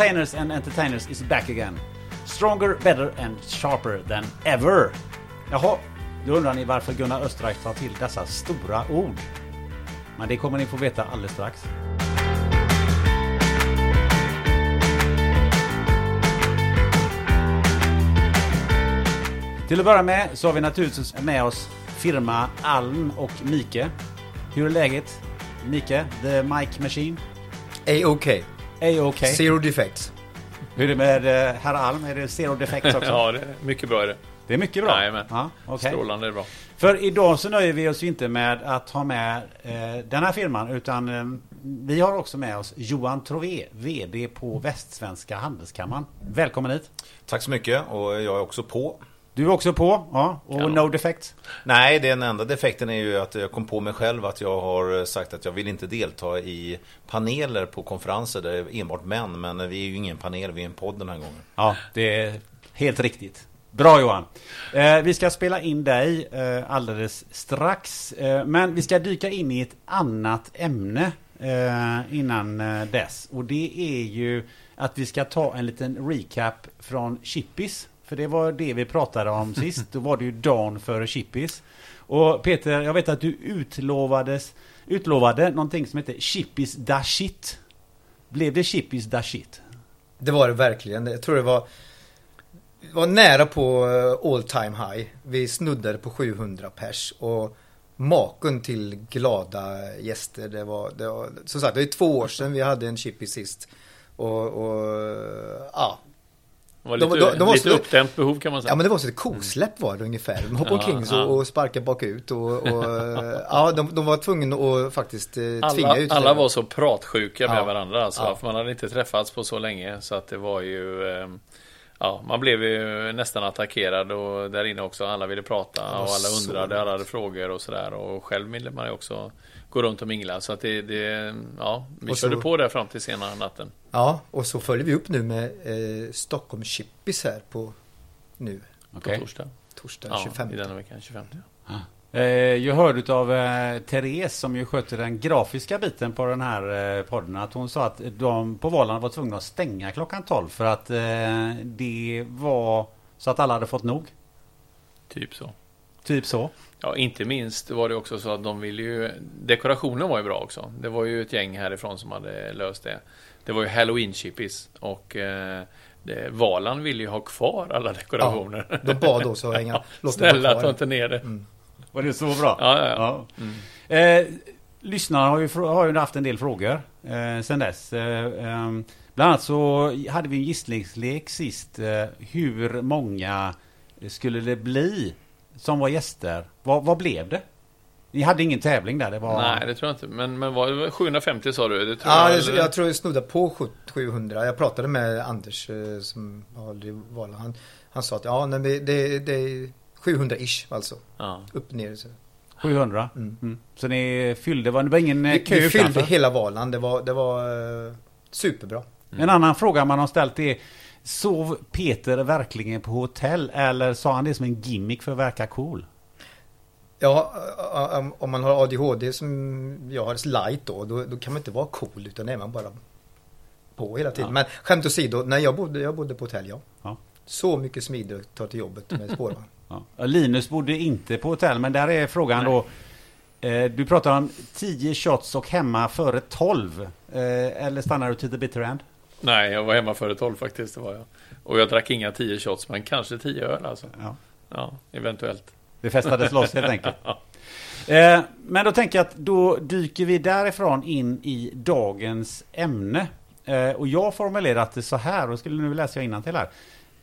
Containers and Entertainers is back again. Stronger, better and sharper than ever. Jaha, då undrar ni varför Gunnar Östreich tar till dessa stora ord. Men det kommer ni få veta alldeles strax. Till att börja med så har vi naturligtvis med oss firma Alm och Mike. Hur är läget? Mike, the mic machine? A-OK. A-OK. Zero defects. Hur är det med eh, herr Alm? Är det zero defects också? ja, det är mycket bra är det. Det är mycket bra? Jajamän. Ja, okay. Strålande är bra. För idag så nöjer vi oss ju inte med att ha med eh, den här firman utan eh, vi har också med oss Johan Trové, VD på Västsvenska Handelskammaren. Välkommen hit! Tack så mycket och jag är också på. Du är också på, ja. Och Kanon. no defect? Nej, den enda defekten är ju att jag kom på mig själv att jag har sagt att jag vill inte delta i paneler på konferenser där det är enbart män. Men vi är ju ingen panel, vi är en podd den här gången. Ja, det är helt riktigt. Bra Johan! Eh, vi ska spela in dig eh, alldeles strax. Eh, men vi ska dyka in i ett annat ämne eh, innan eh, dess. Och det är ju att vi ska ta en liten recap från Chippis. För det var det vi pratade om sist. Då var det ju dagen före Chippis. Och Peter, jag vet att du utlovades, utlovade någonting som heter Chippis da shit. Blev det Chippis da shit? Det var det verkligen. Jag tror det var, var nära på eh, all time high. Vi snuddade på 700 pers. Och maken till glada gäster. Det var, det var som sagt, det är två år sedan vi hade en chippy sist. Och, och ja, var De- lite, de- de var lite så- uppdämt behov kan man säga. Ja men det var så ett kosläpp var det ungefär. De hoppade Ja, omkring så ja. och sparkade bakut och, och ja, de, de var tvungna att faktiskt eh, tvinga alla, ut alla var så pratsjuka med Ja. varandra alltså, för man hade inte träffats på så länge så att det var ju ehm, Ja, man blev ju nästan attackerad och där inne också alla ville prata och alla så undrade, alla hade frågor och sådär och själv ville man ju också gå runt och mingla så att det, det ja, vi Och så- körde på där fram till sena natten. Ja, och så följer vi upp nu med eh, Stockholm Chippis här på nu, På Okej. torsdag. torsdag Ja, 25. i denna veckan, 25. Eh, Jag hörde av eh, Therese som ju sköter den grafiska biten på den här eh, podden att hon sa att de på Valand var tvungna att stänga klockan 12 för att eh, det var så att alla hade fått nog. Typ så. Typ så. Ja, inte minst var det också så att de ville ju... Dekorationen var ju bra också. Det var ju ett gäng härifrån som hade löst det. Det var ju Halloween chippis och eh, det, Valand ville ju ha kvar alla dekorationer. De bad oss att hänga, dem Snälla, ta inte ner det. Var det så bra? Ja, ja, ja. Mm. Eh, lyssnarna har ju, har ju haft en del frågor eh, sen dess. Eh, ehm, bland annat så hade vi en gissningslek sist. Eh, hur många skulle det bli som var gäster? Vad, vad blev det? Ni hade ingen tävling där? Det var... Nej, det tror jag inte. Men, men var 750 sa du? Det tror Ja, jag, eller? jag tror jag snuddade på 700. Jag pratade med Anders eh, som i Vala. Han, han sa att ja, nej, men det, det är 700-ish alltså. Ja. Upp ner. Så. 700? Mm. Mm. Så ni fyllde, var- det var ingen eh, Vi, kö vi fyllde utanför? hela Valand. Det var, det var eh, superbra. En annan fråga man har ställt är Sov Peter verkligen på hotell eller sa han det som en gimmick för att verka cool? Ja, om- man har ADHD som jag har light då, då, då kan man inte vara cool utan är man bara på hela tiden. Ja. Men skämt åsido, när jag bodde, jag bodde på hotell ja. Ja. Så mycket smidigare att ta till jobbet med spårvagn. Ja. Linus bodde inte på hotell men där är frågan då eh, Du pratar om 10 shots och hemma före 12 eh, Eller stannar du till the bitter end? Nej, jag var hemma före 12 faktiskt. Det var jag. Och jag drack inga 10 shots, men kanske 10 öl alltså. Ja. Ja, eventuellt. Det festades loss helt enkelt eh, Men då tänker jag att då dyker vi därifrån in i dagens ämne eh, Och jag har formulerat det så här och skulle nu läsa jag till här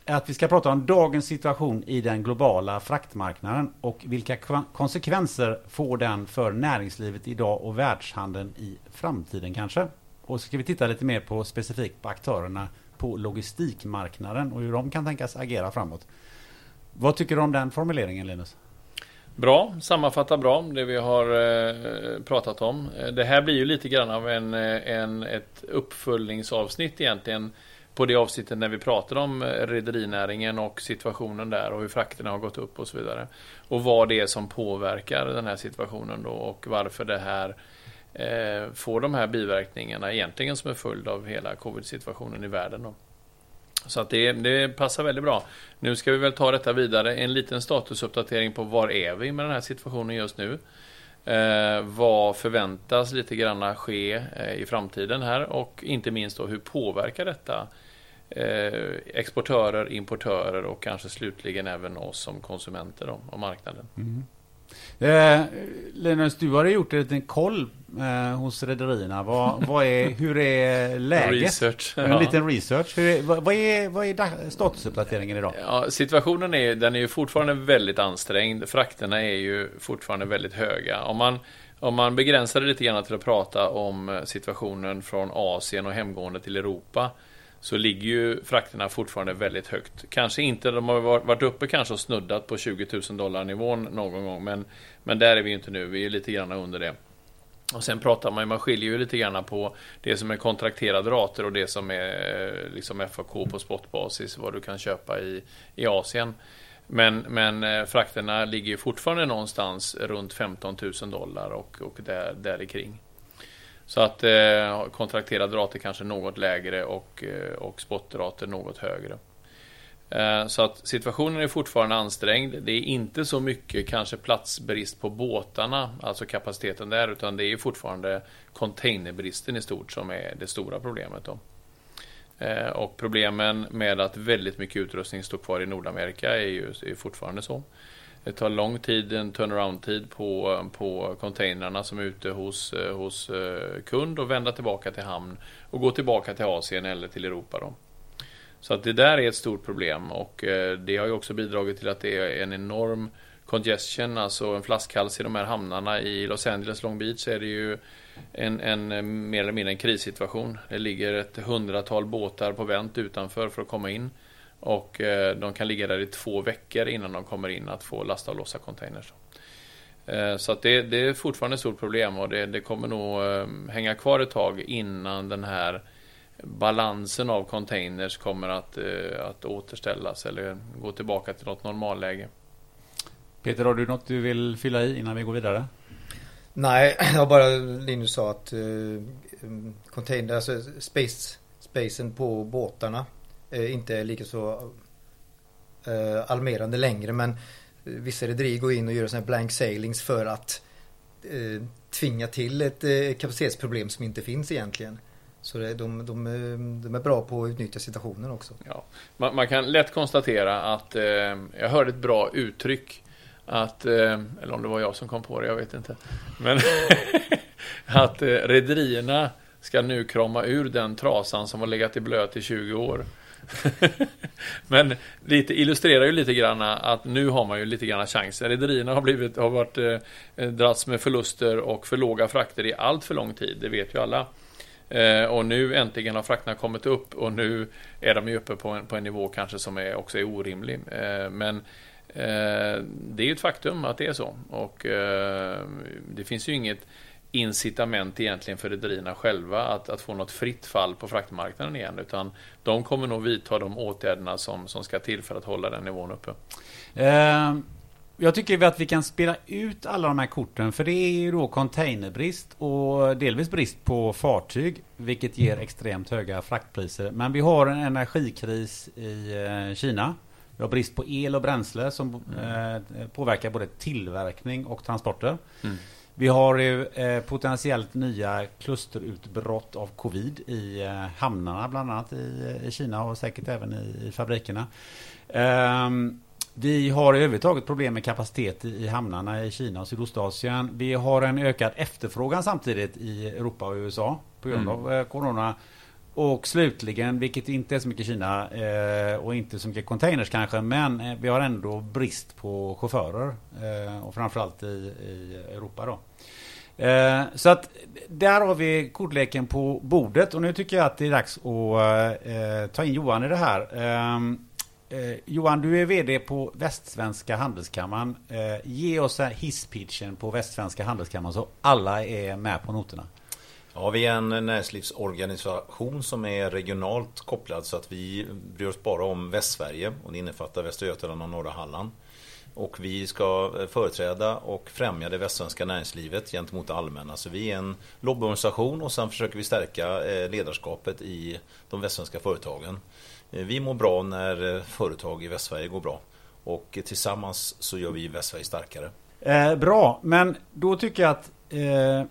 att vi ska prata om dagens situation i den globala fraktmarknaden och vilka konsekvenser får den för näringslivet idag och världshandeln i framtiden kanske. Och så ska vi titta lite mer på specifikt på aktörerna på logistikmarknaden och hur de kan tänkas agera framåt. Vad tycker du om den formuleringen Linus? Bra, sammanfattar bra det vi har eh, pratat om. Eh, det här blir ju lite grann av en, eh, en, ett uppföljningsavsnitt egentligen på det avsnittet när vi pratade om rederinäringen och situationen där och hur frakterna har gått upp och så vidare. Och vad det är som påverkar den här situationen då och varför det här eh, får de här biverkningarna egentligen som en följd av hela covid-situationen i världen. Då. Så att det, det passar väldigt bra. Nu ska vi väl ta detta vidare. En liten statusuppdatering på var är vi med den här situationen just nu. Eh, vad förväntas lite grann ske eh, i framtiden här och inte minst då hur påverkar detta eh, exportörer, importörer och kanske slutligen även oss som konsumenter då, och marknaden. Mm. Eh, Linus, du har gjort en liten koll eh, hos rederierna. Vad, vad är, hur är läget? Research. En ja. liten research. Är, vad, vad är, vad är statusuppdateringen idag? Ja, situationen är, den är ju fortfarande väldigt ansträngd. Frakterna är ju fortfarande väldigt höga. Om man, om man begränsar det lite grann till att prata om eh, situationen från Asien och hemgående till Europa så ligger ju frakterna fortfarande väldigt högt. Kanske inte, de har varit uppe kanske och snuddat på 20 000 dollar nivån någon gång, men, men där är vi inte nu. Vi är lite grann under det. Och sen pratar man, man skiljer ju lite grann på det som är kontrakterade rater och det som är eh, liksom FAK på spotbasis, vad du kan köpa i, i Asien. Men, men eh, frakterna ligger ju fortfarande någonstans runt 15 000 dollar och, och där, där kring. Så att eh, kontrakterade rater kanske något lägre och, eh, och spotrater något högre. Eh, så att situationen är fortfarande ansträngd. Det är inte så mycket kanske platsbrist på båtarna, alltså kapaciteten där, utan det är fortfarande containerbristen i stort som är det stora problemet. Då. Eh, och problemen med att väldigt mycket utrustning står kvar i Nordamerika är ju är fortfarande så. Det tar lång tid, en turnaround-tid på, på containrarna som är ute hos, eh, hos kund och vända tillbaka till hamn och gå tillbaka till Asien eller till Europa. Då. Så att det där är ett stort problem och eh, det har ju också bidragit till att det är en enorm congestion, alltså en flaskhals i de här hamnarna. I Los Angeles, Long Beach är det ju en, en eh, mer eller mindre en krissituation. Det ligger ett hundratal båtar på vänt utanför för att komma in. Och eh, de kan ligga där i två veckor innan de kommer in att få lasta och lossa containers. Så att det, det, är fortfarande ett stort problem och det, det kommer nog hänga kvar ett tag innan den här balansen av containers kommer att, att återställas eller gå tillbaka till något normalläge. Peter, har du något du vill fylla i innan vi går vidare? Nej, var bara Linus sa att uh, container, alltså space, spacen på båtarna uh, inte är lika så uh, alarmerande längre men vissa rederier går in och gör sådana blank sailings för att uh, tvinga till ett uh, kapacitetsproblem som inte finns egentligen. Så det, de, de, de, är bra på att utnyttja situationen också. Ja. Man, man kan lätt konstatera att eh, jag hörde ett bra uttryck att, eh, eller om det var jag som kom på det, jag vet inte. Men att eh, rederierna ska nu krama ur den trasan som har legat i blöt i 20 år. Men det illustrerar ju lite grann att nu har man ju lite grann chansen. Rederierna har, blivit, har varit eh, eh dragits med förluster och för låga frakter i allt för lång tid, det vet ju alla. Eh, och nu äntligen har frakterna kommit upp och nu är de ju uppe på en, på en nivå kanske som är, också är orimlig. Eh, men eh, det är ju ett faktum att det är så. Och eh, det finns ju inget incitament egentligen för rederierna själva att, att få något fritt fall på fraktmarknaden igen. Utan de kommer nog vidta de åtgärderna som, som ska till för att hålla den nivån uppe. Eh, jag tycker att vi kan spela ut alla de här korten för det är ju då containerbrist och delvis brist på fartyg vilket ger extremt höga fraktpriser. Men vi har en energikris i eh, Kina. Vi har brist på el och bränsle som eh, påverkar både tillverkning och transporter. Mm. Vi har ju eh, potentiellt nya klusterutbrott av covid i hamnarna bland annat i, Kina och säkert även i, i fabrikerna. Um, vi har överhuvudtaget problem med kapacitet i hamnarna i Kina och Sydostasien. Vi har en ökad efterfrågan samtidigt i Europa och USA på grund Mm. av eh, Corona. Och slutligen, vilket inte är så mycket Kina eh, och inte så mycket containers kanske, men eh, vi har ändå brist på chaufförer. Och framförallt i, i Europa då. Så att där har vi kortleken på bordet och nu tycker jag att det är dags att ta in Johan i det här. Eh, Johan, du är VD på Västsvenska Handelskammaren. Eh, ge oss hisspitchen på Västsvenska Handelskammaren så alla är med på noterna. Ja, vi är en näringslivsorganisation som är regionalt kopplad så att vi bryr oss bara om Västsverige och det innefattar Västra Götaland och norra Halland. Och vi ska eh, företräda och främja det västsvenska näringslivet gentemot det allmänna. Så vi är en lobbyorganisation och sen försöker vi stärka eh, ledarskapet i de västsvenska företagen. Eh, vi mår bra när eh, företag i Västsverige går bra. Och eh, tillsammans så gör vi Västsverige starkare. Eh, bra, men då tycker jag att eh,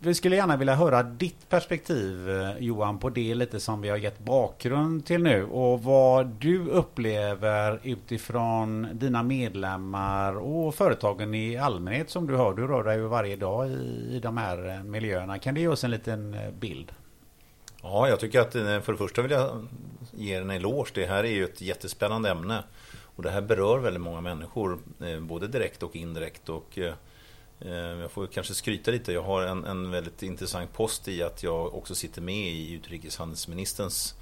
vi skulle gärna vilja höra ditt perspektiv eh, Johan på det lite som vi har gett bakgrund till nu och vad du upplever utifrån dina medlemmar och företagen i allmänhet som du hör. Du rör dig ju varje dag i, i de här miljöerna. Kan du ge oss en liten bild? Ja, jag tycker att eh, för det första vill jag ge en eloge. Det här är ju ett jättespännande ämne. Och det här berör väldigt många människor, eh, både direkt och indirekt. Och eh, jag får kanske skryta lite. Jag har en, en väldigt intressant post i att jag också sitter med i utrikeshandelsministerns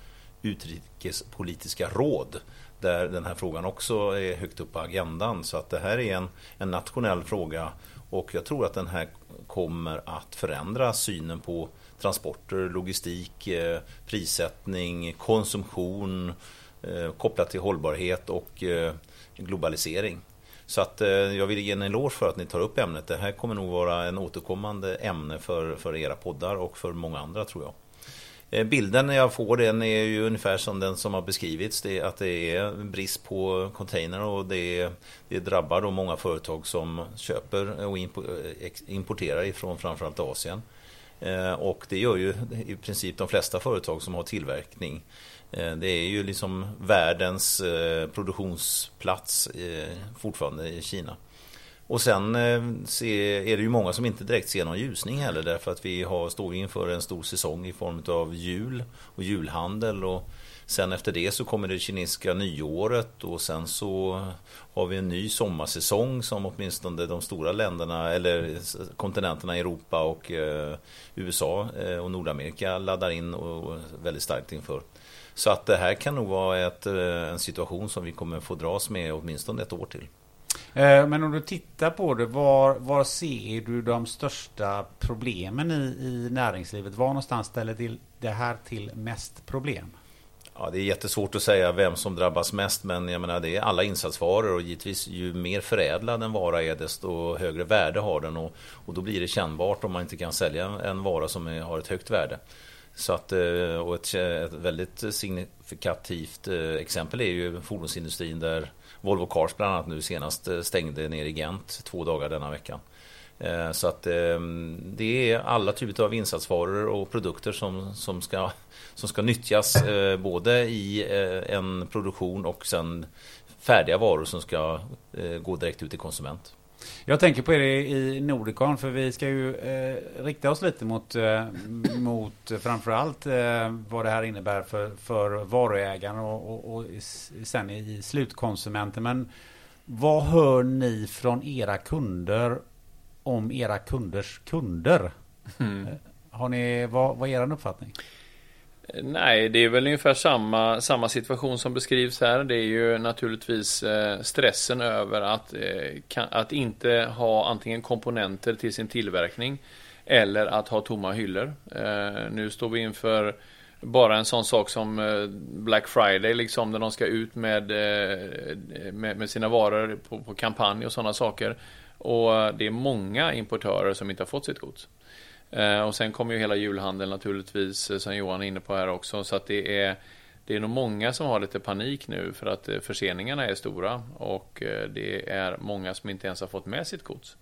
utrikespolitiska råd. Där den här frågan också är högt upp på agendan. Så att det här är en, en nationell fråga. Och jag tror att den här kommer att förändra synen på transporter, logistik, eh, prissättning, konsumtion eh, kopplat till hållbarhet och eh, globalisering. Så att jag vill ge en eloge för att ni tar upp ämnet. Det här kommer nog vara en återkommande ämne för, för era poddar och för många andra tror jag. Bilden jag får den är ju ungefär som den som har beskrivits. Det är att det är brist på container och det, det drabbar då många företag som köper och importerar ifrån framförallt Asien. Eh, och det gör ju i princip de flesta företag som har tillverkning. Eh, det är ju liksom världens eh, produktionsplats fortfarande i Kina. Och sen är det ju många som inte direkt ser någon ljusning heller därför att vi har, står inför en stor säsong i form av jul och julhandel. Och sen efter det så kommer det kinesiska nyåret och sen så har vi en ny sommarsäsong som åtminstone de stora länderna eller kontinenterna Europa och eh, USA eh, och Nordamerika laddar in och väldigt starkt inför. Så att det här kan nog vara ett, eh, en situation som vi kommer få dras med åtminstone ett år till. Men om du tittar på det, var, var ser du de största problemen i, i näringslivet? Var någonstans ställer det här till mest problem? Ja, det är jättesvårt att säga vem som drabbas mest men jag menar det är alla insatsvaror och givetvis ju mer förädlad en vara är desto högre värde har den och, och då blir det kännbart om man inte kan sälja en vara som är, har ett högt värde. Så att, eh, och ett, ett väldigt signifikativt eh, exempel är ju fordonsindustrin där Volvo Cars bland annat nu senast eh, stängde ner i Gent två dagar denna veckan. Eh, så att ehm, det är alla typer av insatsvaror och produkter som, som, ska, som ska nyttjas eh, både i eh, en produktion och sen färdiga varor som ska gå direkt ut till konsument. Jag tänker på er i Nordicon för vi ska ju eh, rikta oss lite mot, eh, mot framförallt eh, vad det här innebär för, för varuägaren och, och, och sen i slutkonsumenten. Men vad hör ni från era kunder om era kunders kunder? Mm. Har ni, vad, vad är er uppfattning? Nej, det är väl ungefär samma, samma situation som beskrivs här. Det är ju naturligtvis eh, stressen över att, eh, att inte ha antingen komponenter till sin tillverkning eller att ha tomma hyllor. Eh, nu står vi inför bara en sån sak som Black Friday, liksom, när de ska ut med, med, med sina varor på, på kampanj och sådana saker. Och det är många importörer som inte har fått sitt gods. Eh, och sen kommer ju hela julhandeln naturligtvis, eh, som Johan är inne på här också. Så att det är, det är nog många som har lite panik nu för att eh, förseningarna är stora. Och det är många som inte ens har fått med sitt gods.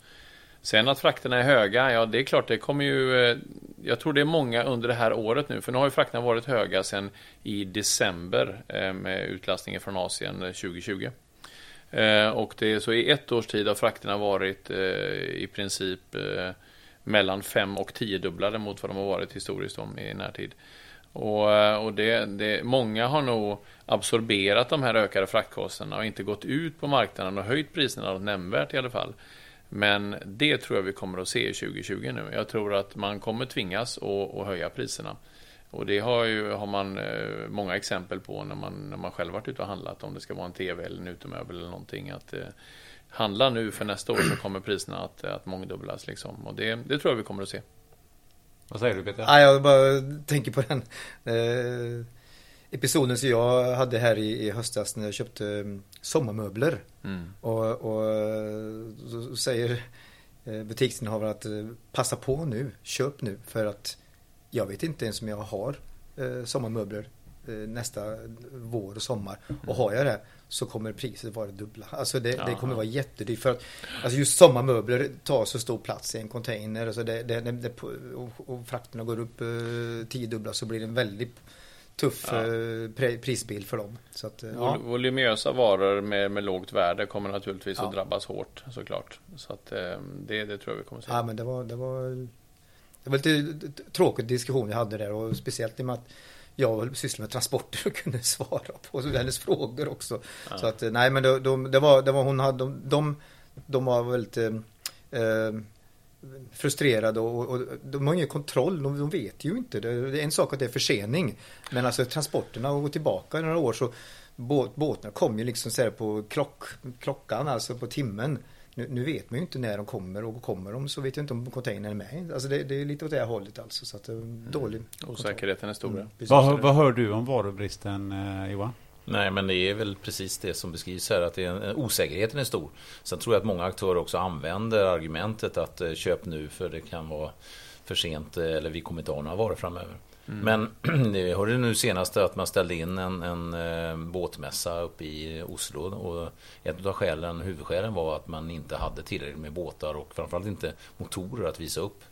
Sen att frakterna är höga, ja det är klart det kommer ju Jag tror det är många under det här året nu för nu har ju frakterna varit höga sen i december med utlastningen från Asien 2020. Eh, och det är så i ett års tid har frakterna varit eh, i princip eh, mellan fem och tiodubblade mot vad de har varit historiskt om i närtid. Och, och det, det, många har nog absorberat de här ökade fraktkostnaderna och inte gått ut på marknaden och höjt priserna nämnvärt i alla fall. Men det tror jag vi kommer att se i 2020 nu. Jag tror att man kommer tvingas att, att höja priserna. Och det har, ju, har man eh, många exempel på när man, när man själv varit ute och handlat. Om det ska vara en TV eller en utemöbel eller någonting. Att eh, handla nu för nästa år så kommer priserna att, att mångdubblas. Liksom. Och det, det tror jag vi kommer att se. Vad säger du Peter? Ja, jag bara tänker på den. Eh, episoden som jag hade här i, i höstas när jag köpte mm, sommarmöbler. Mm. Och, och så säger eh, butiksinnehavaren att eh, passa på nu, köp nu för att jag vet inte ens om jag har eh, sommarmöbler eh, nästa vår och sommar. Och har jag det så kommer priset vara dubbla. Alltså det, det kommer vara jättedyrt. För att, alltså just sommarmöbler tar så stor plats i en container. Alltså det, det, det, och, och frakterna går upp eh, tiodubbla så blir det en väldigt tuff Ja. eh, prisbild för dem. Så att, eh. Vol- Volumösa varor med, med lågt värde kommer naturligtvis Ja. att drabbas hårt såklart. Så att eh, det, det tror jag vi kommer att se. Ja men det var, det var Det var lite tråkig diskussion vi hade där och speciellt i och med att jag sysslar med transporter och kunde svara på hennes frågor också. Ja. Så att nej men de, de, det, var, det var hon hade, de, de, de var väldigt eh, eh, frustrerade och, och de har ingen kontroll, de, de vet ju inte. Det, det är en sak att det är försening. Men alltså transporterna och gå tillbaka några år så båt, båtarna kom ju liksom så här på klock, klockan, alltså på timmen. Nu, nu vet man ju inte när de kommer och kommer de så vet jag inte om containern är med. Alltså det, det är lite åt det här hållet alltså. Så att det är dålig kontroll. Osäkerheten är stor. Mm. Vad, vad hör du om varubristen eh, Johan? Nej, men det är väl precis det som beskrivs här, att det är en, osäkerheten är stor. Sen tror jag att många aktörer också använder argumentet att eh, köp nu för det kan vara för sent eh, eller vi kommer inte ha några varor framöver. Men jag hörde nu senast att man ställde in en, en eh, båtmässa uppe i Oslo och ett av skälen, huvudskälen var att man inte hade tillräckligt med båtar och framförallt inte motorer att visa upp.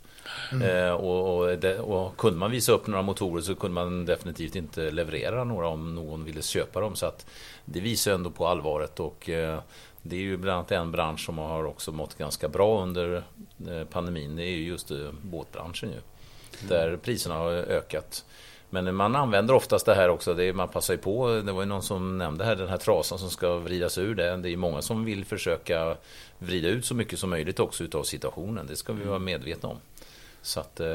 Eh, och, och, det, och kunde man visa upp några motorer så kunde man definitivt inte leverera några om någon ville köpa dem. Så att det visar ändå på allvaret och eh, det är ju bland annat en bransch som har också mått ganska bra under eh, pandemin. Det är ju just eh, båtbranschen ju. Där priserna har ökat. Men man använder oftast det här också, det är, man passar ju på, det var ju någon som nämnde här den här trasan som ska vridas ur det. Det är många som vill försöka vrida ut så mycket som möjligt också utav situationen, det ska vi vara medvetna om. Så att, eh,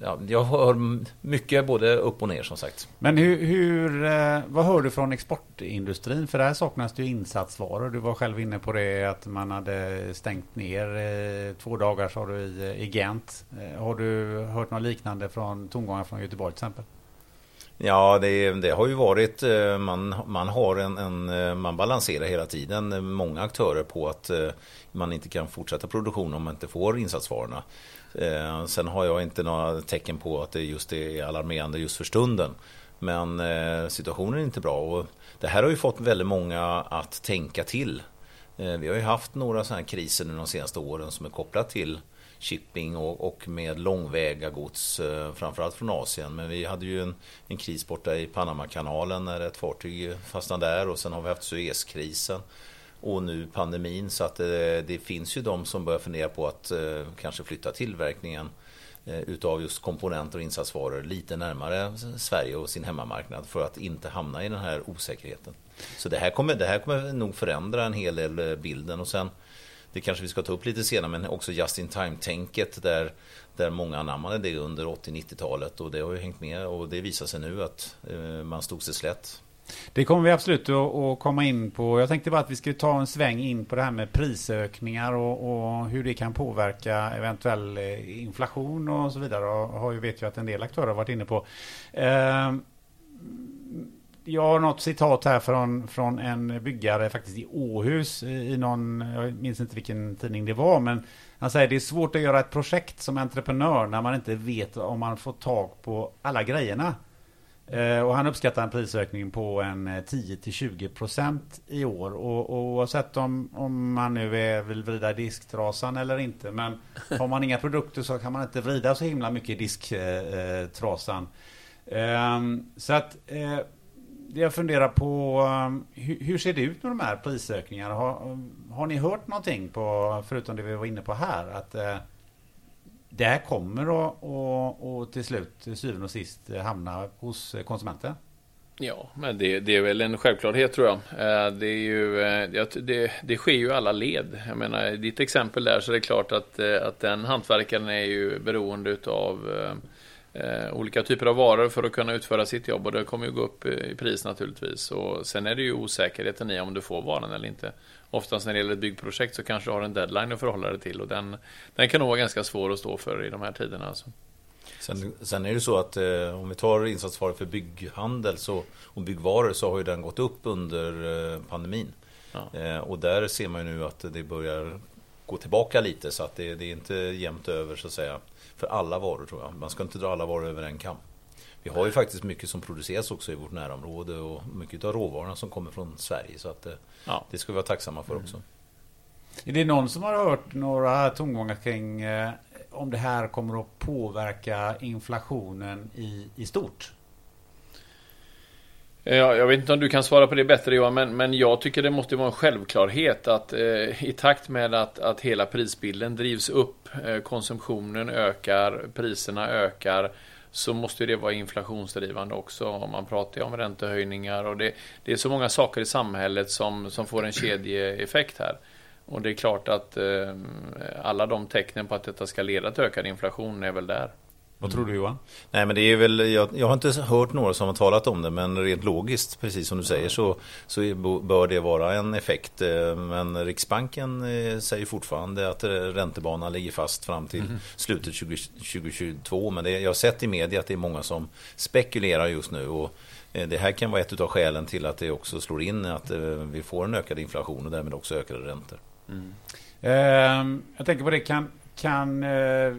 ja, jag hör mycket både upp och ner som sagt. Men hur, hur, eh, vad hör du från exportindustrin? För där saknas det ju insatsvaror. Du var själv inne på det att man hade stängt ner eh, två dagar sa du i, i Gent. Har du hört något liknande från tongångar från Göteborg till exempel? Ja, det, det har ju varit, man, man har en, en, man balanserar hela tiden, många aktörer på att man inte kan fortsätta produktion om man inte får insatsvarorna. Eh, Sen har jag inte några tecken på att det just är alarmerande just för stunden. Men eh, situationen är inte bra och det här har ju fått väldigt många att tänka till. Eh, Vi har ju haft några sådana här kriser nu de senaste åren som är kopplat till shipping och, och med långväga gods, eh, framförallt från Asien. Men vi hade ju en, en kris borta i Panamakanalen när ett fartyg fastnade där och sen har vi haft Suezkrisen och nu pandemin. Så att det, det finns ju de som börjar fundera på att eh, kanske flytta tillverkningen eh, utav just komponenter och insatsvaror lite närmare Sverige och sin hemmamarknad för att inte hamna i den här osäkerheten. Så det här kommer, det här kommer nog förändra en hel del eh, bilden och sen det kanske vi ska ta upp lite senare men också just in time-tänket där, där många anammade det under 80-90-talet och det har ju hängt med och det visar sig nu att eh, man stod sig slätt. Det kommer vi absolut att, komma in på. Jag tänkte bara att vi skulle ta en sväng in på det här med prisökningar och, och hur det kan påverka eventuell eh, inflation och så vidare. Och har ju, vet ju att en del aktörer har varit inne på. Ehm, jag har något citat här från, från en byggare faktiskt i Åhus i någon, jag minns inte vilken tidning det var, men han säger det är svårt att göra ett projekt som entreprenör när man inte vet om man får tag på alla grejerna. Eh, och han uppskattar en prisökning på en eh, 10-20% i år. Och, och oavsett om, om man nu är, vill vrida disktrasan eller inte. Men har man inga produkter så kan man inte vrida så himla mycket i disktrasan. Eh, så att eh, jag funderar på eh, hur, ser det ut med de här prisökningarna? Har, har ni hört någonting på, förutom det vi var inne på här, att eh, det här kommer att och, och till slut, till syvende och sist, hamna hos konsumenten? Ja, men det, det är väl en självklarhet tror jag. Eh, det, är ju, eh, det, det sker ju i alla led. Jag menar, i ditt exempel där så är det klart att, eh, att den hantverkaren är ju beroende av olika typer av varor för att kunna utföra sitt jobb och det kommer ju gå upp i pris naturligtvis. Och sen är det ju osäkerheten i om du får varan eller inte. Oftast när det gäller ett byggprojekt så kanske du har en deadline att förhålla dig till och den, den kan nog vara ganska svår att stå för i de här tiderna. Alltså. Sen, sen är det så att eh, om vi tar insatsvaror för bygghandel så, och byggvaror så har ju den gått upp under eh, pandemin. Ja. Eh, och där ser man ju nu att det börjar gå tillbaka lite så att det, det är inte jämnt över så att säga för alla varor tror jag. Man ska inte dra alla varor över en kam. Vi har ju faktiskt mycket som produceras också i vårt närområde och mycket av råvarorna som kommer från Sverige. Så att eh, Ja. det ska vi vara tacksamma för också. Är det någon som har hört några tongångar kring eh, om det här kommer att påverka inflationen i, i stort? Ja, jag vet inte om du kan svara på det bättre Johan, men, men jag tycker det måste vara en självklarhet att eh, i takt med att, att hela prisbilden drivs upp, eh, konsumtionen ökar, priserna ökar, så måste det vara inflationsdrivande också. Man pratar ju om räntehöjningar och det, det är så många saker i samhället som, som får en kedjeeffekt här. Och det är klart att eh, alla de tecknen på att detta ska leda till ökad inflation är väl där. Vad tror du Johan? Nej men det är väl, jag, jag har inte hört några som har talat om det men rent logiskt, precis som du säger, så, så bör det vara en effekt. Eh, Men Riksbanken eh, säger fortfarande att eh, räntebanan ligger fast fram till slutet 20, 2022. Men det, jag har sett i media att det är många som spekulerar just nu. Och eh, det här kan vara ett av skälen till att det också slår in att eh, vi får en ökad inflation och därmed också ökade räntor. Ehm, jag tänker på det, kan, kan eh,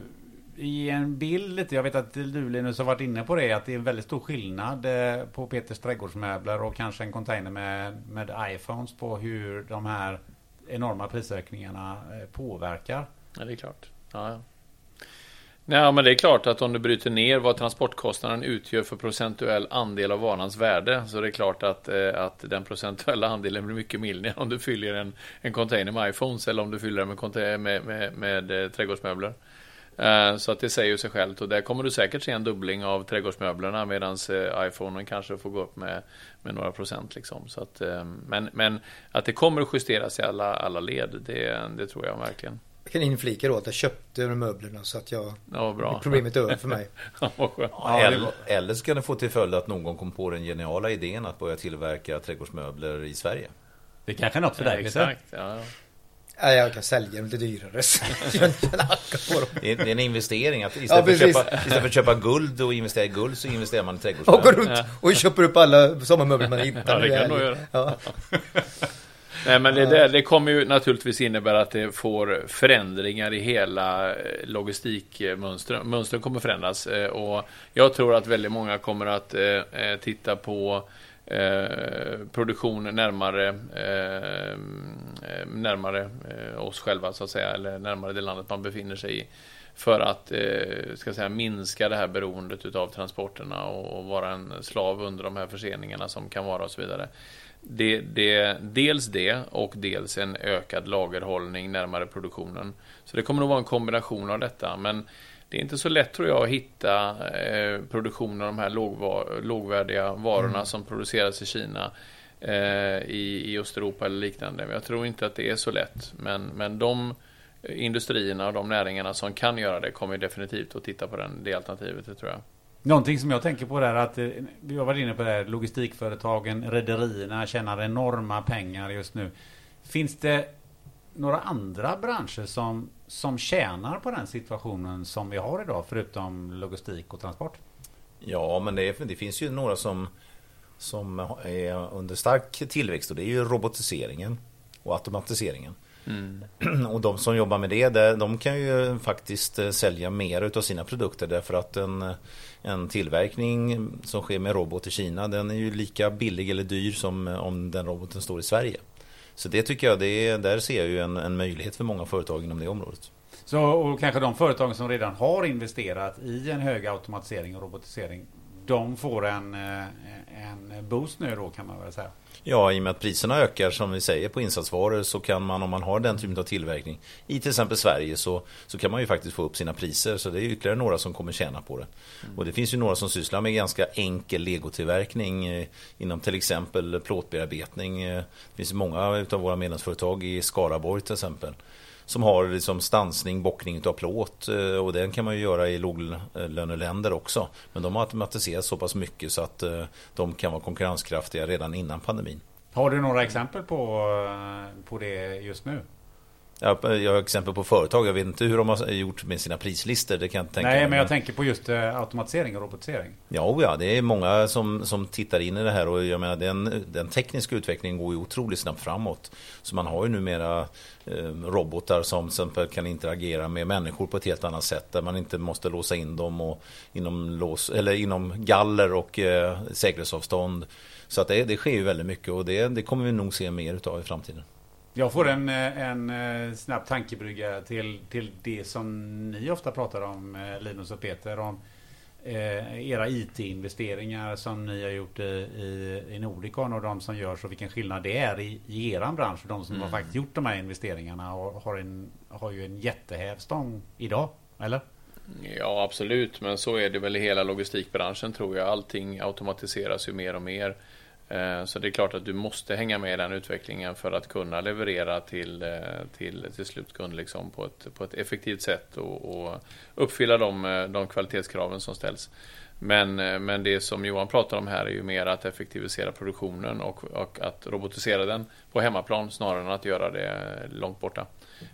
ge en bild lite. Jag vet att du Linus har varit inne på det, att det är en väldigt stor skillnad eh, på Peters trädgårdsmöbler och kanske en container med, med iPhones på hur de här enorma prisökningarna eh, påverkar. Ja, det är klart. Ja, ja. Nej, men det är klart att om du bryter ner vad transportkostnaden utgör för procentuell andel av varans värde så är det klart att, eh, att den procentuella andelen blir mycket mindre om du fyller en, en container med iPhones eller om du fyller den med, med, med, med trädgårdsmöbler. Eh, Så att det säger ju sig självt och där kommer du säkert se en dubbling av trädgårdsmöblerna medan iPhonen kanske får gå upp med, med några procent. Liksom. Så att, eh, men, men att det kommer att justeras i alla, alla led, det, det tror jag verkligen. Jag kan inflika då att jag köpte de möblerna så att jag... Ja, bra. Problemet är över för mig. Ja, eller, eller så kan det få till följd att någon kom på den geniala idén att börja tillverka trädgårdsmöbler i Sverige. Det kanske är något för dig? Exakt. Ja, ja. Nej, jag kan sälja dem lite dyrare. Det är, det är en investering. Att istället, Ja, för att köpa, istället för att köpa guld och investera i guld så investerar man i Och trädgårdsmöbler. går runt och köper upp alla sommarmöbler man hittar. Ja, det kan du helgen. göra. Ja. Nej, men det, där, det kommer ju naturligtvis innebära att det får förändringar i hela eh, logistikmönstren. Mönstren kommer förändras eh, och jag tror att väldigt många kommer att eh, titta på eh, produktion närmare, eh, närmare eh, oss själva så att säga, eller närmare det landet man befinner sig i. För att eh, ska säga, minska det här beroendet utav transporterna och, och vara en slav under de här förseningarna som kan vara och så vidare. Det, det, dels det och dels en ökad lagerhållning närmare produktionen. Så det kommer nog vara en kombination av detta. Men det är inte så lätt tror jag att hitta eh, produktion av de här lågva, lågvärdiga varorna som produceras i Kina eh, i, i Östeuropa eller liknande. Men jag tror inte att det är så lätt. Men, men de industrierna och de näringarna som kan göra det kommer definitivt att titta på den, det alternativet, det tror jag. Någonting som jag tänker på där att eh, vi har varit inne på det här logistikföretagen, rederierna tjänar enorma pengar just nu. Finns det några andra branscher som, som tjänar på den situationen som vi har idag förutom logistik och transport? Ja, men det, det finns ju några som, som är under stark tillväxt och det är ju robotiseringen och automatiseringen. Och de som jobbar med det, de kan ju faktiskt eh, sälja mer utav sina produkter därför att en, en tillverkning som sker med robot i Kina, den är ju lika billig eller dyr som eh, om den roboten står i Sverige. Så det tycker jag, det är, där ser jag ju en, en möjlighet för många företag inom det området. Så, och kanske de företag som redan har investerat i en hög automatisering och robotisering, de får en, eh, en boost nu då kan man väl säga. Ja, i och med att priserna ökar som vi säger på insatsvaror så kan man om man har den typen av tillverkning i till exempel Sverige så, så kan man ju faktiskt få upp sina priser. Så det är ytterligare några som kommer tjäna på det. Och det finns ju några som sysslar med ganska enkel legotillverkning eh, inom till exempel plåtbearbetning. Eh, Det finns många av våra medlemsföretag i Skaraborg till exempel som har liksom stansning, bockning av plåt eh, och den kan man ju göra i låglöneländer också. Men de har automatiserats så pass mycket så att eh, de kan vara konkurrenskraftiga redan innan pandemin. Har du några exempel på, eh, på det just nu? Jag, har exempel på företag, jag vet inte hur de har gjort med sina prislistor. Det kan jag inte tänka Nej, mig, men jag tänker på just eh, automatisering och robotisering. Ja, ja, det är många som, som tittar in i det här och jag menar den, den tekniska utvecklingen går ju otroligt snabbt framåt. Så man har ju numera eh, robotar som exempel kan interagera med människor på ett helt annat sätt där man inte måste låsa in dem och inom, lås, eller inom galler och eh, säkerhetsavstånd. Så att det, det sker ju väldigt mycket och det, det kommer vi nog se mer utav i framtiden. Jag får en, eh, en eh, snabb tankebrygga till, till det som ni ofta pratar om, eh, Linus och Peter, om era IT-investeringar som ni har gjort i, i, i Nordicon och de som görs och vilken skillnad det är i, i eran bransch de som Mm. har faktiskt gjort de här investeringarna och har, en, har ju en jättehävstång idag, eller? Ja, absolut. Men så är det väl i hela logistikbranschen tror jag. Allting automatiseras ju mer och mer. Eh, så det är klart att du måste hänga med i den utvecklingen för att kunna leverera till, eh, till, till slutkund liksom på, ett, på ett effektivt sätt och, och uppfylla de, eh, de kvalitetskraven som ställs. Men, men det som Johan pratar om här är ju mer att effektivisera produktionen och, och att robotisera den på hemmaplan snarare än att göra det långt borta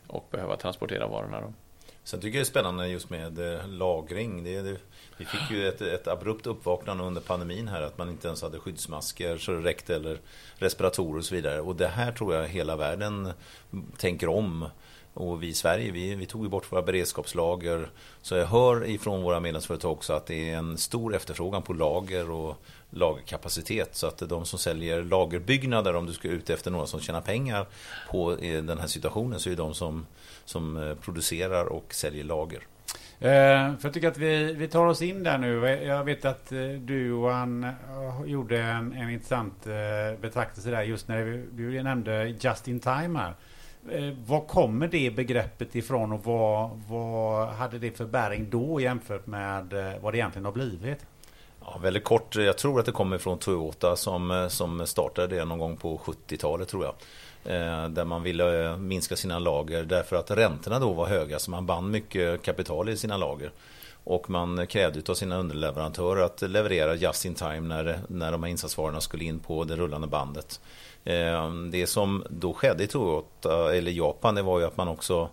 och behöva transportera varorna. Då. Sen tycker jag det är spännande just med eh, lagring. Det, det, vi fick ju ett, ett abrupt uppvaknande under pandemin här att man inte ens hade skyddsmasker så det räckte eller respiratorer och så vidare. Och det här tror jag hela världen tänker om. Och vi i Sverige, vi, vi tog ju bort våra beredskapslager. Så jag hör ifrån våra medlemsföretag också att det är en stor efterfrågan på lager och lagerkapacitet. Så att de som säljer lagerbyggnader, om du ska ut efter några som tjänar pengar på eh, den här situationen, så är det de som, som eh, producerar och säljer lager. Eh, för jag tycker att vi, vi tar oss in där nu. Jag vet att du Johan gjorde en, en intressant betraktelse där just när vi, du nämnde just in time här. Var kommer det begreppet ifrån och vad, vad hade det för bäring då jämfört med vad det egentligen har blivit? Ja, väldigt kort, jag tror att det kommer från Toyota som, eh, som startade det någon gång på 70-talet tror jag. Eh, Där man ville eh, minska sina lager därför att räntorna då var höga så man band mycket kapital i sina lager. Och man krävde av sina underleverantörer att leverera just in time när, när de här insatsvarorna skulle in på det rullande bandet. Eh, Det som då skedde i Toyota, eller Japan, det var ju att man också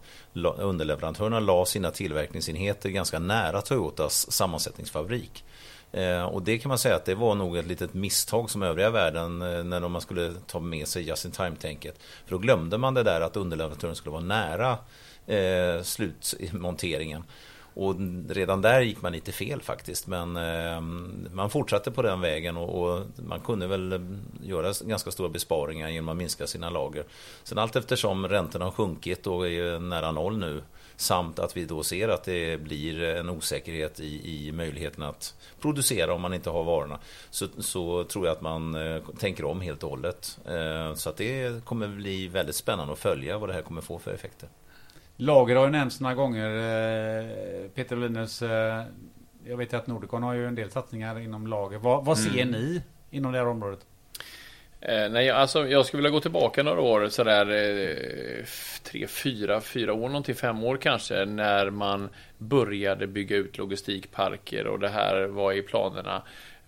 underleverantörerna la sina tillverkningsenheter ganska nära Toyotas sammansättningsfabrik. Eh, och det kan man säga att det var nog ett litet misstag som övriga världen eh, när man skulle ta med sig just in time-tänket. För då glömde man det där att underleverantören skulle vara nära eh, slutmonteringen. Och redan där gick man lite fel faktiskt. Men man fortsatte på den vägen och, man kunde väl göra ganska stora besparingar genom att minska sina lager. Sen allt eftersom räntorna har sjunkit och är nära noll nu samt att vi då ser att det blir en osäkerhet i, i möjligheten att producera om man inte har varorna. Så, så tror jag att man eh, tänker om helt och hållet. Eh, så att det kommer bli väldigt spännande att följa vad det här kommer få för effekter. Lager har ju nämnts några gånger. eh, Peter Linus, jag vet att Nordicon har ju en del satsningar inom lager. Vad, vad ser Mm. ni inom det här området? Eh, nej, alltså jag skulle vilja gå tillbaka några år, sådär eh, tre, fyra, fyra år, någonting fem år kanske, när man började bygga ut logistikparker och det här var i planerna.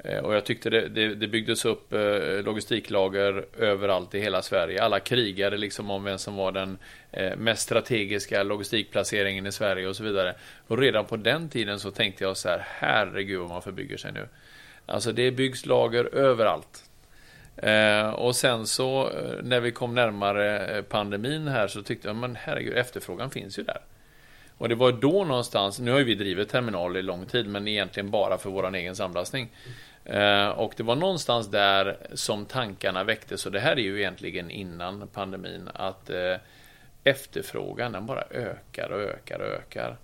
Eh, och jag tyckte det, det, det byggdes upp eh, logistiklager överallt i hela Sverige. Alla krigade liksom om vem som var den eh, mest strategiska logistikplaceringen i Sverige och så vidare. Och redan på den tiden så tänkte jag så här, herregud vad man förbygger sig nu. Alltså det byggs lager överallt. Eh, och sen så eh, när vi kom närmare eh, pandemin här så tyckte jag, men herregud, efterfrågan finns ju där. Och det var då någonstans, nu har ju vi drivit terminal i lång tid, men egentligen bara för vår egen samlastning. Eh, och det var någonstans där som tankarna väcktes, och det här är ju egentligen innan pandemin, att eh, efterfrågan den bara ökar och ökar och ökar.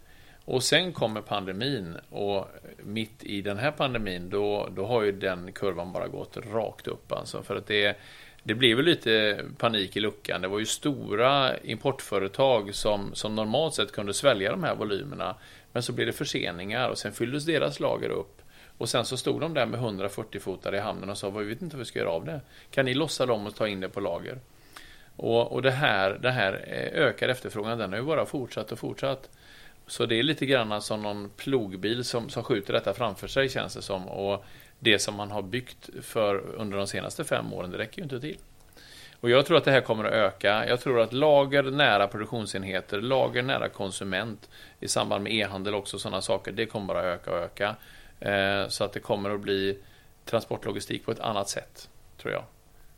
Och sen kommer pandemin och mitt i den här pandemin då, då har ju den kurvan bara gått rakt upp alltså. För att det, det blev väl lite panik i luckan. Det var ju stora importföretag som, som normalt sett kunde svälja de här volymerna. Men så blev det förseningar och sen fylldes deras lager upp. Och sen så stod de där med 140 fotar i hamnen och sa, vi vet inte vad vi ska göra av det. Kan ni lossa dem och ta in det på lager? Och, och det här, det här eh, ökade efterfrågan, den har ju bara fortsatt och fortsatt. Så det är lite grann som någon plogbil som, som skjuter detta framför sig känns det som. Och det som man har byggt för under de senaste fem åren, det räcker ju inte till. Och jag tror att det här kommer att öka. Jag tror att lager nära produktionsenheter, lager nära konsument i samband med e-handel också sådana saker, det kommer bara öka och öka. Eh, så att det kommer att bli transportlogistik på ett annat sätt, tror jag.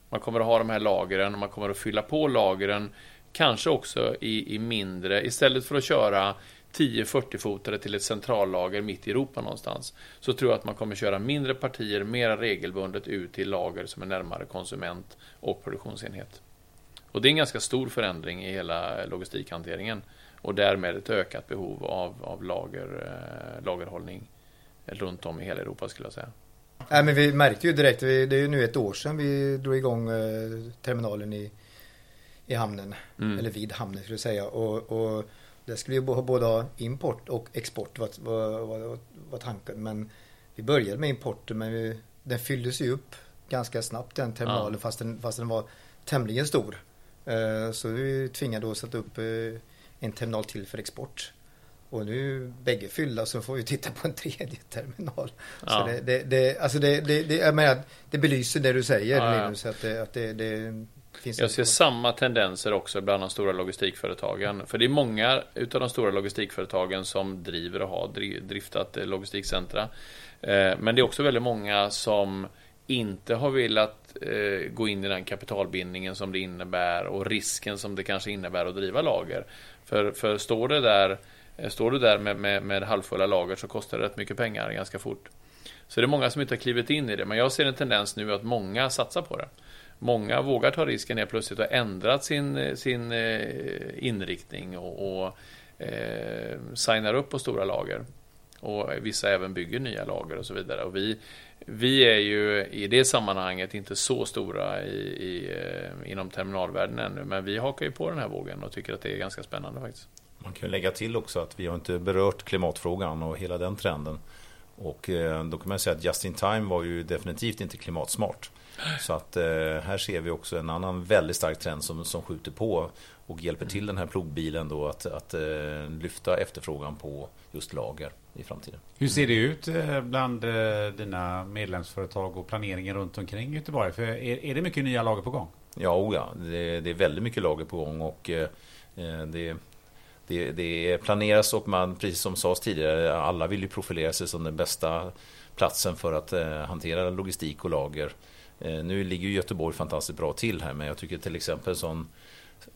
Man kommer att ha de här lagren och man kommer att fylla på lagren, kanske också i, i mindre, istället för att köra 10-40 fotare till ett centrallager mitt i Europa någonstans. Så tror jag att man kommer köra mindre partier mera regelbundet ut till lager som är närmare konsument och produktionsenhet. Och det är en ganska stor förändring i hela logistikhanteringen och därmed ett ökat behov av, av lager, eh, lagerhållning runt om i hela Europa skulle jag säga. Nej, men vi märkte ju direkt, det är ju nu ett år sedan vi drog igång eh, terminalen i, i hamnen. Mm. Eller vid hamnen skulle jag säga. Och, och det skulle ju både ha import och export var, var, var, var tanken. Men vi började med importen men vi, den fylldes ju upp ganska snabbt den terminalen ja. fast, den, fast den var tämligen stor. Eh, så vi tvingade att sätta upp eh, en terminal till för export. Och nu bägge fyllda så får vi titta på en tredje terminal. Ja. Så det, det, det, alltså det, det, det, jag menar, det belyser det du säger ja, ja. Linus, att, det, att det, det finns Jag ser samma tendenser också bland de stora logistikföretagen. För det är många utav de stora logistikföretagen som driver och har driftat logistikcentra. Eh, men det är också väldigt många som inte har velat eh, gå in i den kapitalbindningen som det innebär och risken som det kanske innebär att driva lager. För, för står det där Eh, står du där med, med, med halvfulla lager så kostar det rätt mycket pengar ganska fort. Så det är många som inte har klivit in i det, men jag ser en tendens nu att många satsar på det. Många vågar ta risken helt plötsligt och ändrat sin, eh, sin eh, inriktning och, och eh, signar upp på stora lager. Och vissa även bygger nya lager och så vidare. Och vi, vi är ju i det sammanhanget inte så stora i, i, eh, inom terminalvärlden ännu, men vi hakar ju på den här vågen och tycker att det är ganska spännande faktiskt. Man kan lägga till också att vi har inte berört klimatfrågan och hela den trenden. Och då kan man säga att Just In Time var ju definitivt inte klimatsmart. Så att eh, här ser vi också en annan väldigt stark trend som, som skjuter på och hjälper till den här plogbilen då att, att uh, lyfta efterfrågan på just lager i framtiden. Hur ser det ut bland uh, dina medlemsföretag och planeringen runt omkring Göteborg? För är, är det mycket nya lager på gång? Ja, oh ja det, det är väldigt mycket lager på gång och uh, det det, det planeras och man, precis som sades tidigare, alla vill ju profilera sig som den bästa platsen för att eh, hantera logistik och lager. Eh, nu ligger Göteborg fantastiskt bra till här men jag tycker till exempel sån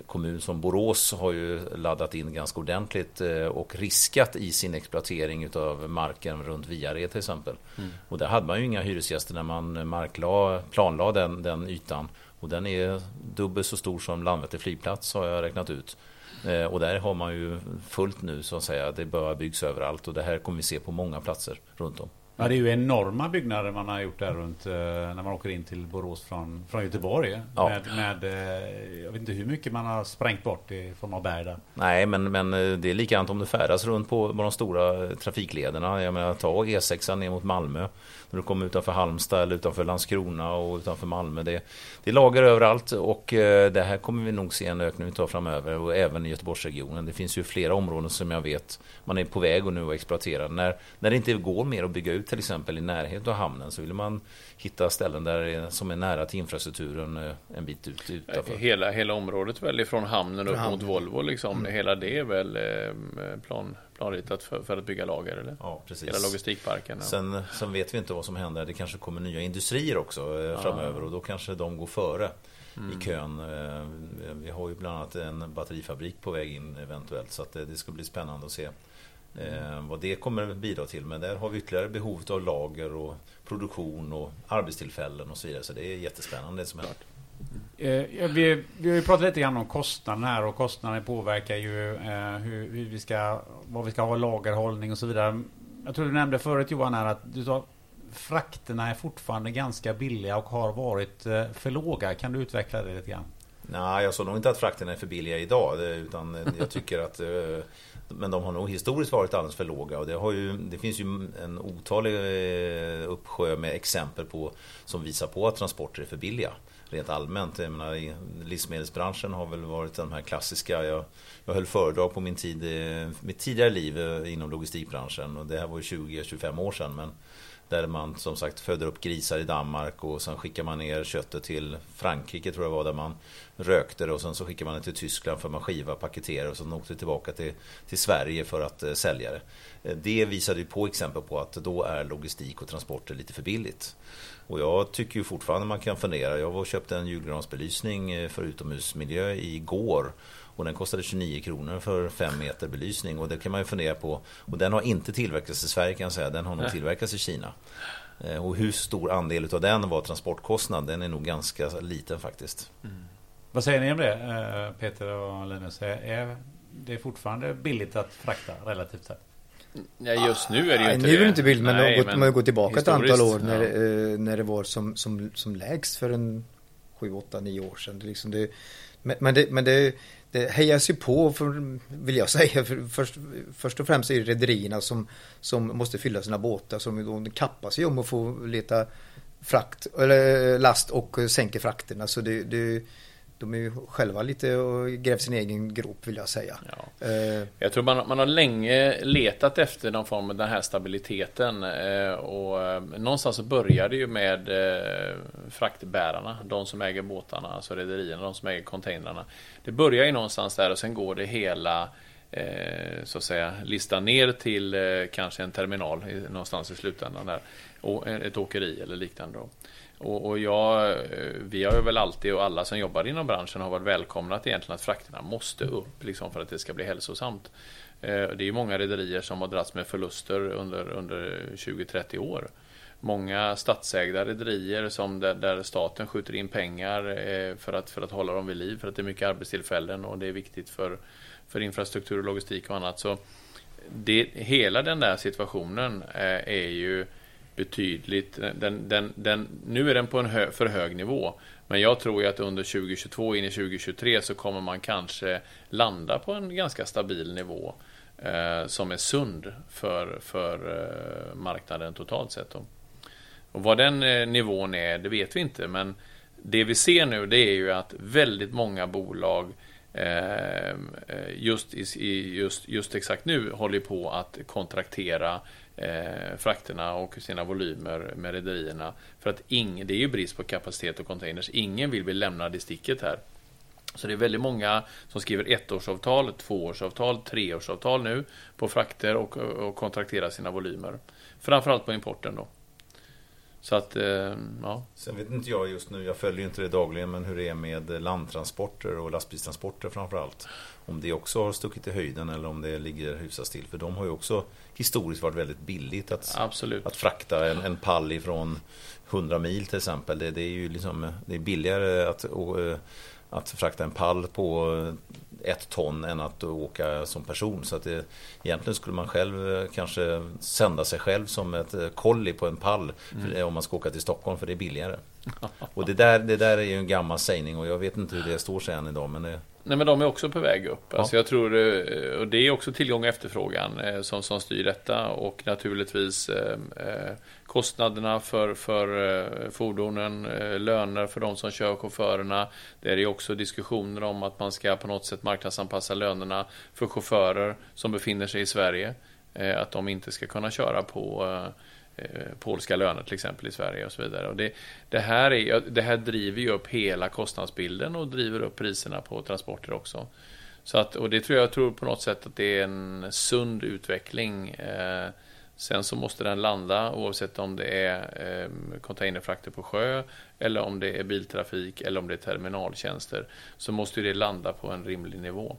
kommun som Borås har ju laddat in ganska ordentligt eh, och riskat i sin exploatering utav marken runt Viared till exempel. Mm. Och där hade man ju inga hyresgäster när man markla, planlade den, den ytan. Och den är dubbelt så stor som Landvetter flygplats har jag räknat ut. Eh, och där har man ju fullt nu så att säga. Det börjar byggs överallt och det här kommer vi se på många platser runt om. Ja, det är ju enorma byggnader man har gjort där runt eh, när man åker in till Borås från, från Göteborg. Ja. Med, med, eh, jag vet inte hur mycket man har sprängt bort i form av berg där. Nej, men, men det är likadant om du färdas runt på, på de stora trafiklederna. Jag menar, ta E6 ner mot Malmö när du kommer utanför Halmstad eller utanför Landskrona och utanför Malmö. Det, det är lager överallt och eh, det här kommer vi nog se en ökning av framöver och även i Göteborgsregionen. Det finns ju flera områden som jag vet man är på väg och nu att exploatera. När, när det inte går mer att bygga ut till exempel i närheten av hamnen så vill man hitta ställen där som är nära till infrastrukturen eh, en bit ut utanför. Hela, hela området väl ifrån hamnen upp hamnen. mot Volvo liksom. Mm. Hela det är väl eh, plan, planritat för, för, att bygga lager eller? Ja, precis. Hela logistikparken. Ja. Sen, sen vet vi inte vad som händer. Det kanske kommer nya industrier också eh, ja. framöver och då kanske de går före. Mm. i kön. Vi har ju bland annat en batterifabrik på väg in eventuellt så att det ska bli spännande att se mm. vad det kommer bidra till. Men där har vi ytterligare behovet av lager och produktion och arbetstillfällen och så vidare. Så det är jättespännande det som händer. Eh, vi, vi har ju pratat lite grann om kostnaden här och kostnaden påverkar ju eh, hur, hur, vi ska, vad vi ska ha lagerhållning och så vidare. Jag tror du nämnde förut Johan här att du sa frakterna är fortfarande ganska billiga och har varit eh, för låga. Kan du utveckla det lite grann? Nej, jag sa nog inte att frakterna är för billiga idag. Utan jag tycker att men de har nog historiskt varit alldeles för låga och det, har ju, det finns ju en otalig eh, uppsjö med exempel på som visar på att transporter är för billiga. Rent allmänt. Jag menar, livsmedelsbranschen har väl varit den här klassiska. Jag, jag höll föredrag på min tid, eh, mitt tidigare liv eh, inom logistikbranschen och det här var ju 20-25 år sedan. Men där man som sagt föder upp grisar i Danmark och sen skickar man ner köttet till Frankrike tror jag var där man rökte det och sen så skickar man det till Tyskland för man skiva, paketerar och sen åkte det tillbaka till, till Sverige för att eh, sälja det. Eh, det visade ju på exempel på att då är logistik och transporter lite för billigt. Och jag tycker ju fortfarande man kan fundera. Jag var och köpte en julgransbelysning eh, för utomhusmiljö igår. Och den kostade 29 kronor för 5 meter belysning. Och det kan man ju fundera på. Och den har inte tillverkats i Sverige kan jag säga. Den har nog tillverkats i Kina. Eh, och hur stor andel av den var transportkostnad? Den är nog ganska liten faktiskt. Mm. Vad säger ni om det eh, Peter och Linus? Är det fortfarande billigt att frakta relativt sett? Ja, just nu är det ju Nej, inte nu är det inte billigt, men Nej, det har gått, man har gått tillbaka ett antal år när, ja. eh, när det var som, som, som lägst för en 7, 8, 9 år sedan. Det, är liksom det, men men, det, men det, det hejas ju på, för, vill jag säga. För först, först och främst är det rederierna som, som måste fylla sina båtar som då kappar sig om att få leta frakt, eller last och sänker frakterna. Så det, det, de är ju själva lite och gräver sin egen grop vill jag säga. Ja. Eh, Jag tror man, man har länge letat efter någon form av den här stabiliteten. Eh, och eh, någonstans så började det ju med eh, fraktbärarna, de som äger båtarna, alltså rederierna, de som äger containrarna. Det börjar ju någonstans där och sen går det hela eh, så att säga listan ner till eh, kanske en terminal någonstans i slutändan där. Och ett åkeri eller liknande. Då. Och, och jag, eh, vi har ju väl alltid och alla som jobbar inom branschen har varit välkomnat egentligen att frakterna måste upp liksom för att det ska bli hälsosamt. Eh, det är många rederier som har dragits med förluster under, under 20-30 år. Många statsägda rederier som där, där staten skjuter in pengar eh, för att, för att hålla dem vid liv för att det är mycket arbetstillfällen och det är viktigt för, för infrastruktur och logistik och annat. Så det, hela den där situationen är ju betydligt, den, den, den, nu är den på en hö, för hög nivå. Men jag tror ju att under 2022 in i 2023 så kommer man kanske landa på en ganska stabil nivå eh, som är sund för, för eh, marknaden totalt sett. Då. Och vad den eh, nivån är, det vet vi inte. Men det vi ser nu, det är ju att väldigt många bolag eh, eh just, i, just, just exakt nu håller på att kontraktera eh, frakterna och sina volymer med rederierna. För att ing, det är ju brist på kapacitet och containers. Ingen vill bli lämnad i sticket här. Så det är väldigt många som skriver ettårsavtal, tvåårsavtal, treårsavtal nu på frakter och, och kontrakterar sina volymer. Framförallt på importen då. Så att, eh, ja. Sen vet inte jag just nu, jag följer ju inte det dagligen, men hur det är med landtransporter och lastbilstransporter framförallt. Om det också har stuckit i höjden eller om det ligger hyfsat still. För de har ju också historiskt varit väldigt billigt att, Absolut. att frakta en, en pall ifrån 100 mil till exempel. Det, det är ju liksom, det är billigare att, och, eh, att frakta en pall på ett ton än att åka som person. Så att det, egentligen skulle man själv eh, kanske sända sig själv som ett eh, kolli på en pall för, om man ska åka till Stockholm för det är billigare. Och det där, det där är ju en gammal sägning och jag vet inte hur det står sig än idag. Men det, Nej men de är också på väg upp. Alltså jag tror, eh, och det är också tillgång och efterfrågan eh, som, som styr detta och naturligtvis eh, eh, kostnaderna för, för fordonen, löner för de som kör chaufförerna. Det är också diskussioner om att man ska på något sätt marknadsanpassa lönerna för chaufförer som befinner sig i Sverige. Att de inte ska kunna köra på eh, Eh, polska löner till exempel i Sverige och så vidare. Och det, det, här är, det här driver ju upp hela kostnadsbilden och driver upp priserna på transporter också. Så att, och det tror jag tror på något sätt att det är en sund utveckling. Eh, sen så måste den landa oavsett om det är eh, containerfrakter på sjö eller om det är biltrafik eller om det är terminaltjänster. Så måste det landa på en rimlig nivå.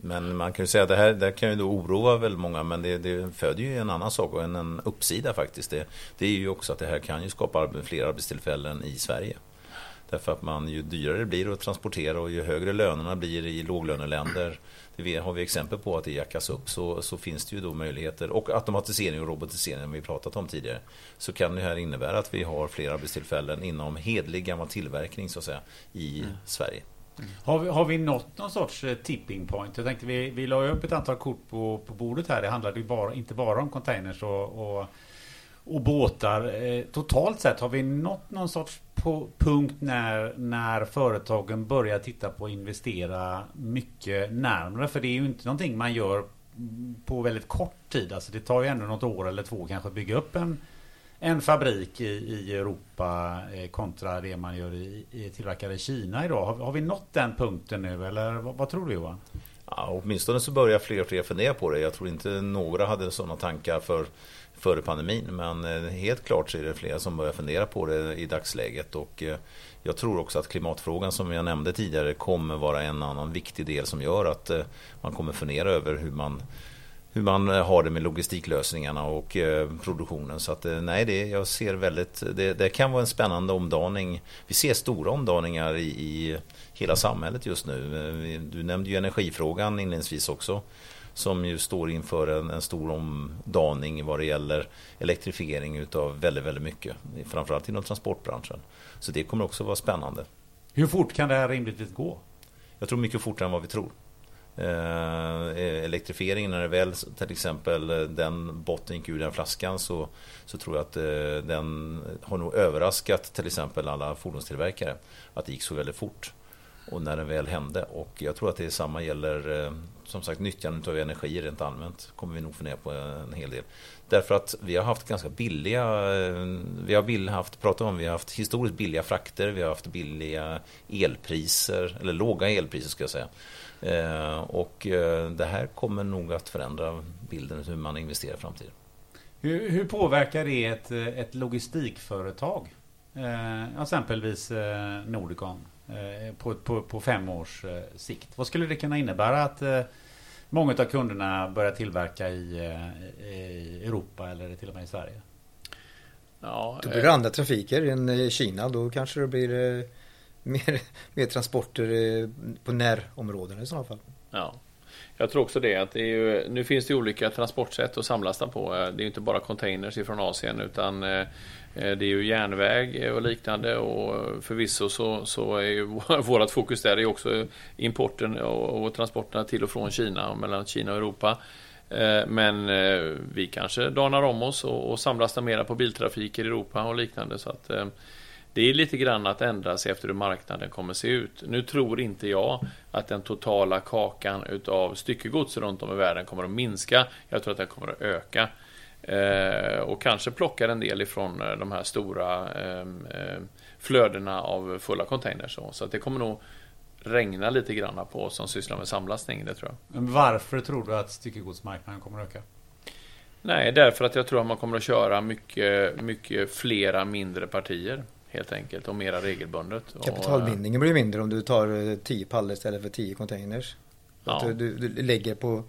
Men man kan ju säga att det här, det här kan ju då oroa väldigt många men det, det föder ju en annan sak och en, en uppsida faktiskt. Det, det är ju också att det här kan ju skapa fler arbetstillfällen i Sverige. Därför att man, ju dyrare det blir att transportera och ju högre lönerna blir i låglöneländer det har vi exempel på att det jackas upp så, så finns det ju då möjligheter och automatisering och robotisering vi pratat om tidigare så kan det här innebära att vi har fler arbetstillfällen inom hedlig gammal tillverkning så att säga i Mm. Sverige. Har vi, har vi nått någon sorts eh, tipping point? Jag tänkte vi, vi la ju upp ett antal kort på, på bordet här. Det handlade ju bara, inte bara om containers och, och, och båtar. Eh, totalt sett har vi nått någon sorts punkt när, när företagen börjar titta på att investera mycket närmare. För det är ju inte någonting man gör på väldigt kort tid. Alltså det tar ju ändå något år eller två kanske att bygga upp en en fabrik i, i Europa eh, kontra det man gör i, i tillverkar i Kina idag. Har, har vi nått den punkten nu eller vad, vad tror du Johan? Ja, åtminstone så börjar fler och fler fundera på det. Jag tror inte några hade sådana tankar för före pandemin. Men eh, helt klart så är det flera som börjar fundera på det i dagsläget. Och eh, jag tror också att klimatfrågan som jag nämnde tidigare kommer vara en annan viktig del som gör att man kommer fundera över hur man hur man har det med logistiklösningarna och produktionen. Så att nej, det, jag ser väldigt, det, det, kan vara en spännande omdaning. Vi ser stora omdaningar i, i hela samhället just nu. Du nämnde ju energifrågan inledningsvis också som ju står inför en, en stor omdaning vad det gäller elektrifiering utav väldigt, väldigt mycket. Framförallt inom transportbranschen. Så det kommer också vara spännande. Hur fort kan det här rimligtvis gå? Jag tror mycket fortare än vad vi tror. Eh, eh, elektrifieringen när det väl till exempel eh, den botten gick ur den flaskan så, så tror jag att eh, den har nog överraskat till exempel alla fordonstillverkare att det gick så väldigt fort och när den väl hände. Och jag tror att det samma gäller eh, som sagt nyttjandet av energi rent allmänt. kommer vi nog få ner på en hel del. Därför att vi har haft ganska billiga, eh, vi har bill, haft, pratat om, vi har haft historiskt billiga frakter, vi har haft billiga elpriser, eller låga elpriser ska jag säga. Eh, och det här kommer nog att förändra bilden hur man investerar i framtiden. Hur, hur påverkar det ett, ett logistikföretag? Eh, exempelvis Nordicon? Eh, på, på, på fem års eh, sikt. Vad skulle det kunna innebära att eh, många av kunderna börjar tillverka i, i Europa eller till och med i Sverige? Ja, då blir det andra trafiker än Kina. Då kanske det blir mer, mer transporter eh, på närområdena i sådana fall. Ja. Jag tror också det. Att det ju, nu finns det olika transportsätt att samlasta på. Eh, det är inte bara containers ifrån Asien utan eh, det är ju järnväg och liknande och förvisso så, så är ju vårt fokus där är också importen och, och transporterna till och från Kina, och mellan Kina och Europa. Men vi kanske danar om oss och, och samlastar mera på biltrafik i Europa och liknande. Så att det är lite grann att ändra sig efter hur marknaden kommer se ut. Nu tror inte jag att den totala kakan utav styckegods runt om i världen kommer att minska. Jag tror att den kommer att öka. Eh, och kanske plockar en del ifrån eh, de här stora ehm, eh, flödena av fulla containers. Så att det kommer nog regna lite grann på oss som sysslar med samlastning, det tror jag. Men varför tror du att styckegodsmarknaden kommer att öka? Nej, därför att jag tror att man kommer att köra mycket, mycket flera mindre partier helt enkelt och mera regelbundet. Kapitalbindningen blir mindre om du tar 10 pallar istället för 10 containers. Ja. Att du, du, lägger på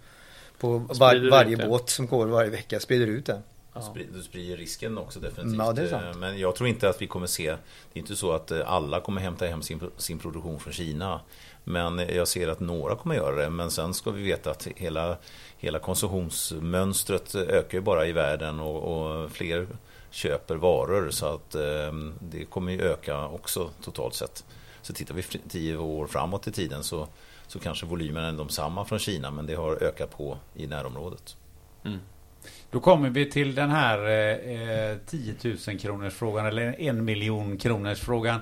på var, varje båt som går varje vecka, sprider ut det. Ja. Du sprider risken också definitivt. Ja, det är sant. Men jag tror inte att vi kommer se, det är inte så att eh, alla kommer hämta hem sin, sin produktion från Kina. Men jag ser att några kommer göra det. Men sen ska vi veta att hela, hela konsumtionsmönstret ökar ju bara i världen och, och fler köper varor. Så att eh, det kommer ju öka också totalt sett. Så tittar vi tio år framåt i tiden så så kanske volymerna är de samma från Kina men det har ökat på i närområdet. Mm. Då kommer vi till den här eh, 10 000 kronors frågan eller en miljon kronors frågan.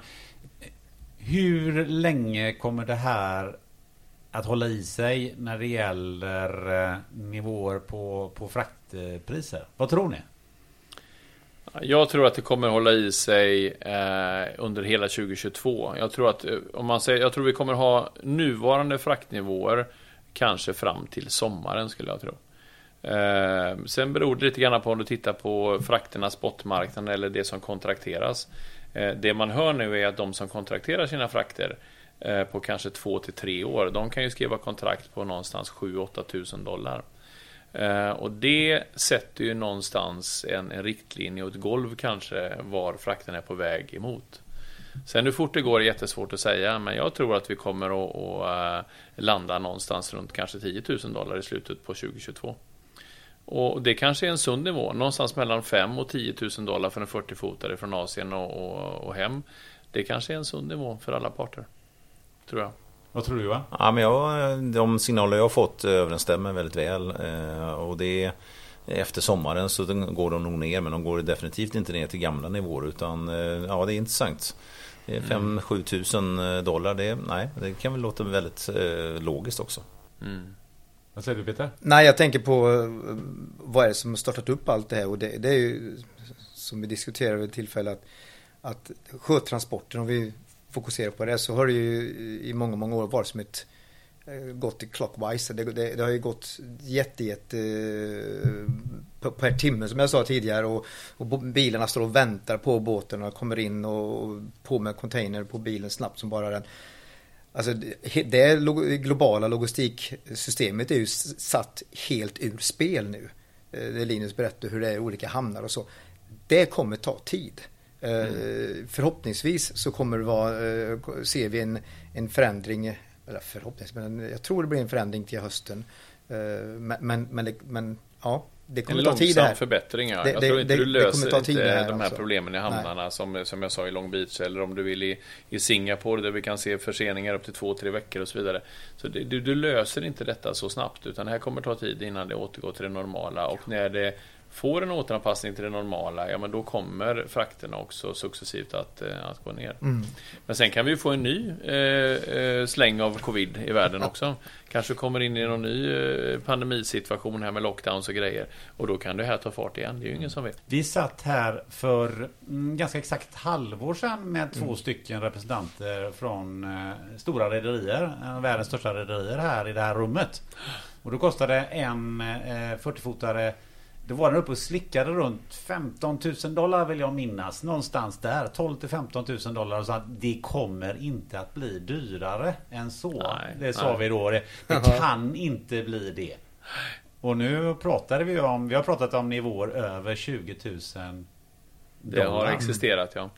Hur länge kommer det här att hålla i sig när det gäller eh, nivåer på, på fraktpriser? Vad tror ni? Jag tror att det kommer hålla i sig eh, under hela 2022. Jag tror att eh, om man säger, jag tror vi kommer ha nuvarande fraktnivåer kanske fram till sommaren skulle jag tro. Eh, sen beror det lite grann på om du tittar på frakterna spotmarknaden eller det som kontrakteras. Eh, det man hör nu är att de som kontrakterar sina frakter eh, på kanske två till tre år, de kan ju skriva kontrakt på någonstans 7-8 tusen dollar. Eh, och det sätter ju någonstans en, en riktlinje och ett golv kanske var frakten är på väg emot. Sen hur fort det går är jättesvårt att säga, men jag tror att vi kommer att, att eh, landa någonstans runt kanske 10 000 dollar i slutet på 2022. Och det kanske är en sund nivå, någonstans mellan 5 och 10 000 dollar för en 40-fotare från Asien och, och, och hem. Det kanske är en sund nivå för alla parter, tror jag. Vad tror du va? Ja, men jag, de signaler jag har fått överensstämmer väldigt väl. Eh, och det är, efter sommaren så går de nog ner men de går definitivt inte ner till gamla nivåer utan eh, ja det är intressant. 5-7 mm. tusen dollar, det, nej, det kan väl låta väldigt eh, logiskt också. Mm. Vad säger du Peter? Nej, jag tänker på vad är det som har startat upp allt det här och det, det är ju som vi diskuterade vid tillfälle att, att sjötransporter, om vi fokuserar på det, så har det ju i många, många år varit som ett eh, gått i clockwise. Det, det, det, har ju gått jätte, jätte eh, per timme som jag sa tidigare och, och bilarna står och väntar på båten och kommer in och, och på med container på bilen snabbt som bara den. Alltså det globala logistiksystemet är ju satt helt ur spel nu. Eh, det Linus berättade hur det är i olika hamnar och så. Det kommer ta tid. Eh, mm. Förhoppningsvis så kommer det vara, eh, ser vi en, en förändring, eller förhoppningsvis, men jag tror det blir en förändring till hösten. Men, men, men, men ja, det kommer en ta tid det här. förbättring. Ja. Det, jag tror inte det, du löser inte de här alltså. problemen i hamnarna som, som jag sa i Long Beach eller om du vill i, i Singapore där vi kan se förseningar upp till två, tre veckor och så vidare. Så det, du, du, löser inte detta så snabbt utan det här kommer ta tid innan det återgår till det normala och när det får en återanpassning till det normala, ja men då kommer frakterna också successivt att, eh, att gå ner. Mm. Men sen kan vi få en ny eh, eh, släng av covid i världen också. Kanske kommer in i någon ny eh, pandemisituation här med lockdowns och grejer. Och då kan det här ta fart igen, det är ju ingen som vet. Vi satt här för mm, ganska exakt halvår sedan med två mm. stycken representanter från stora rederier, världens största rederier här i det här rummet. Och då kostade en eh, 40-fotare då var den uppe och slickade runt 15 000 dollar vill jag minnas. Någonstans där. 12 till 15 000 dollar. Och så att det kommer inte att bli dyrare än så. Nej, det sa nej. vi då. Det, det kan inte bli det. Och nu pratade vi om, vi har pratat om nivåer över 20 000 dollar. Det har existerat ja.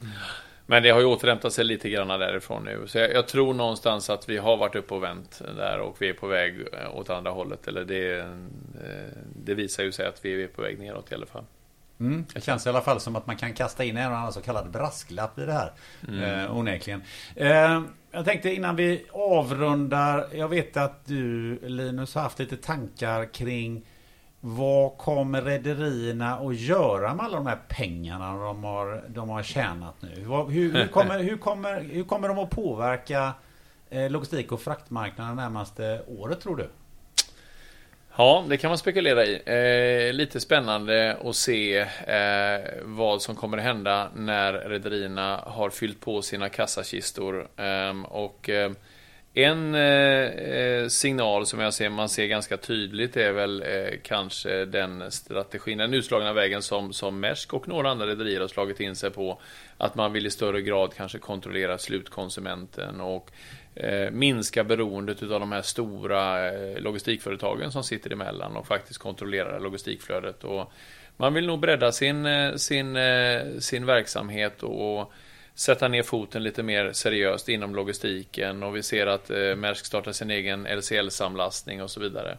Men det har ju återhämtat sig lite grann därifrån nu. Så jag, jag, tror någonstans att vi har varit uppe och vänt där och vi är på väg eh, åt andra hållet. Eller det, eh, det visar ju sig att vi är på väg neråt i alla fall. Mm, det känns i alla fall som att man kan kasta in en och annan så kallad brasklapp i det här. Mm. Eh, onekligen. Eh, jag tänkte innan vi avrundar. Jag vet att du Linus har haft lite tankar kring vad kommer rederierna att göra med alla de här pengarna de har, de har tjänat nu? Hur, hur, kommer, hur, kommer, hur kommer de att påverka eh, logistik och fraktmarknaden närmaste året tror du? Ja, det kan man spekulera i. Eh, lite spännande att se eh, vad som kommer att hända när rederierna har fyllt på sina kassakistor. Eh, och eh, en eh, eh, signal som jag ser, man ser ganska tydligt är väl eh, kanske den strategin, den utslagna vägen som, som Mersk och några andra rederier har slagit in sig på. Att man vill i större grad kanske kontrollera slutkonsumenten och eh, minska beroendet av de här stora eh, logistikföretagen som sitter emellan och faktiskt kontrollerar logistikflödet. Och man vill nog bredda sin, eh, sin, eh, sin verksamhet och sätta ner foten lite mer seriöst inom logistiken och vi ser att eh, Maersk startar sin egen LCL-samlastning och så vidare.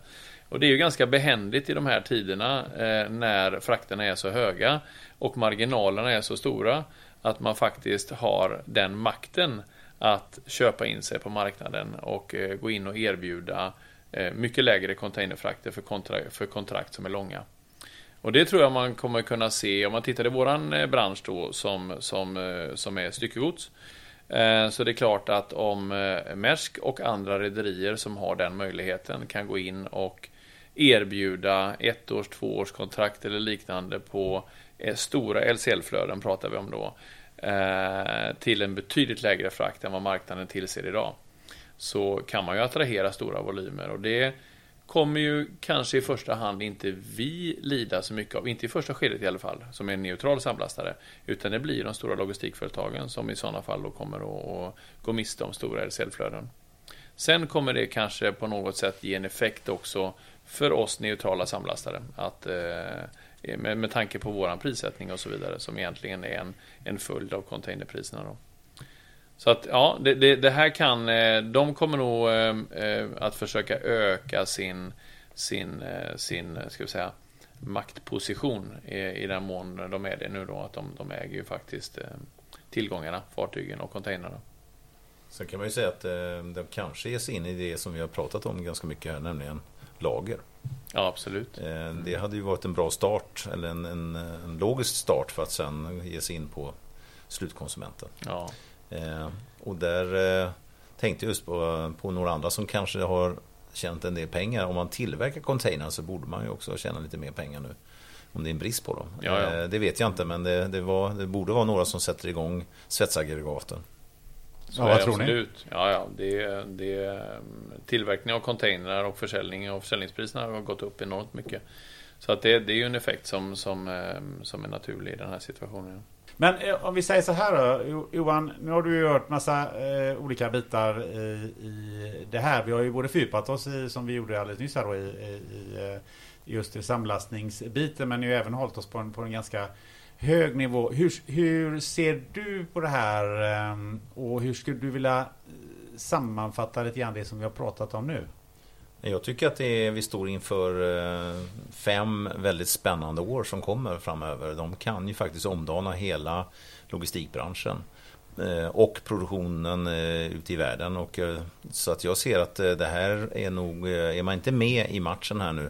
Och det är ju ganska behändigt i de här tiderna eh, när frakterna är så höga och marginalerna är så stora att man faktiskt har den makten att köpa in sig på marknaden och eh, gå in och erbjuda eh, mycket lägre containerfrakter för, kontra för kontrakt som är långa. Och det tror jag man kommer kunna se om man tittar i våran eh, bransch då som, som, eh, som är styckegods. Eh, så det är klart att om Maersk och andra rederier som har den möjligheten kan gå in och erbjuda ett års, två års kontrakt eller liknande på stora LCL-flöden pratar vi om då. Till en betydligt lägre frakt än vad marknaden tillser idag. Så kan man ju attrahera stora volymer och det kommer ju kanske i första hand inte vi lida så mycket av, inte i första skedet i alla fall, som är en neutral samlastare, utan det blir de stora logistikföretagen som i sådana fall då kommer att gå miste om stora RSL-flöden. Sen kommer det kanske på något sätt ge en effekt också för oss neutrala samlastare, att, eh, med, med tanke på våran prissättning och så vidare, som egentligen är en, en följd av containerpriserna. Då. Så att ja, det, det, det, här kan, eh, de kommer nog eh, eh, att försöka öka sin, sin, sin ska vi säga, maktposition i, i den mån de är det nu då. Att de, de äger ju faktiskt tillgångarna, fartygen och containrarna. Sen kan man ju säga att de kanske ger sig in i det som vi har pratat om ganska mycket här, nämligen lager. Ja, absolut. Det hade ju varit en bra start, eller en, en, en logisk start för att sen ge sig in på slutkonsumenten. Ja. Eh, och där eh, tänkte jag just på, på några andra som kanske har tjänat en del pengar. Om man tillverkar containrar så borde man ju också tjäna lite mer pengar nu. om det är en brist på dem. Ja, ja. Eh, Det vet jag inte men det, det, var, det borde vara några som sätter igång svetsaggregaten. Så Ja, vad det tror ni? absolut. Ja, ja, det, det, tillverkning av containrar och försäljning och försäljningspriserna har gått upp enormt mycket. Så att det, det är ju en effekt som, som, som är naturlig i den här situationen. Men eh, om vi säger så här då, Johan, nu har du ju hört massa eh, olika bitar i, i det här. Vi har ju både fördjupat oss i, som vi gjorde alldeles nyss här då, i, i, eh, just i samlastningsbiten, men ju även hållit oss på en, på en ganska hög nivå. Hur, hur ser du på det här eh, och hur skulle du vilja eh, sammanfatta lite grann det som vi har pratat om nu? Jag tycker att det är, vi står inför eh, fem väldigt spännande år som kommer framöver. De kan ju faktiskt omdana hela logistikbranschen eh, och produktionen eh, ute i världen. Och, så att jag ser att det här är nog, är man inte med i matchen här nu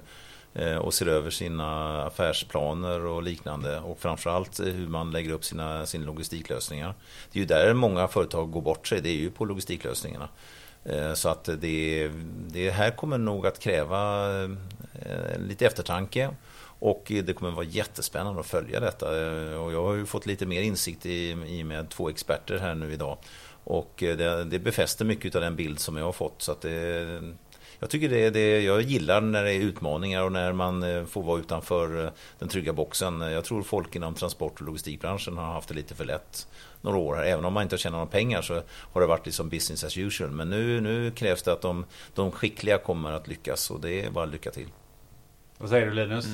och ser över sina affärsplaner och liknande och framförallt hur man lägger upp sina, sina logistiklösningar. Det är ju där många företag går bort sig, det är ju på logistiklösningarna. Eh, så att det, det här kommer nog att kräva eh, lite eftertanke och det kommer vara jättespännande att följa detta. Eh, och jag har ju fått lite mer insikt i, i med två experter här nu idag. Och det, det befäster mycket av den bild som jag har fått. Så att det, jag tycker det, det, jag gillar när det är utmaningar och när man eh, får vara utanför eh, den trygga boxen. Jag tror folk inom transport och logistikbranschen har haft det lite för lätt några år här. Även om man inte har tjänat några pengar så har det varit liksom business as usual. Men nu, nu krävs det att de, de skickliga kommer att lyckas och det är bara lycka till. Vad säger du Linus?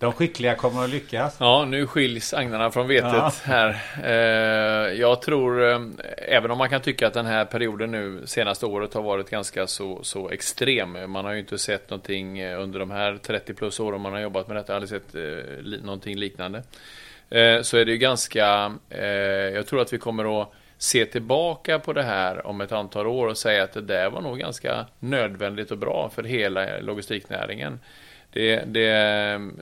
De skickliga kommer att lyckas. Ja, nu skiljs agnarna från vetet Ja. här. Eh, jag tror, eh, även om man kan tycka att den här perioden nu, senaste året, har varit ganska så, så extrem. Man har ju inte sett någonting eh, under de här 30 plus åren man har jobbat med detta, aldrig sett någonting liknande. Så är det ju ganska, jag tror att vi kommer att se tillbaka på det här om ett antal år och säga att det där var nog ganska nödvändigt och bra för hela logistiknäringen. Det, det,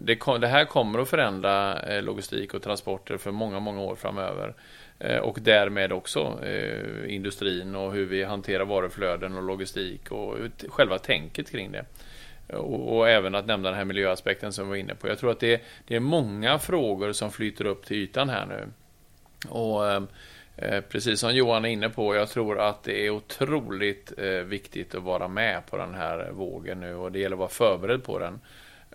det, det här kommer att förändra eh, logistik och transporter för många, många år framöver. Eh, och därmed också eh, industrin och hur vi hanterar varuflöden och logistik och själva tänket kring det. Och, och även att nämna den här miljöaspekten som vi var inne på. Jag tror att det, det är många frågor som flyter upp till ytan här nu. Och Eh, precis som Johan är inne på, jag tror att det är otroligt eh, viktigt att vara med på den här vågen nu och det gäller att vara förberedd på den.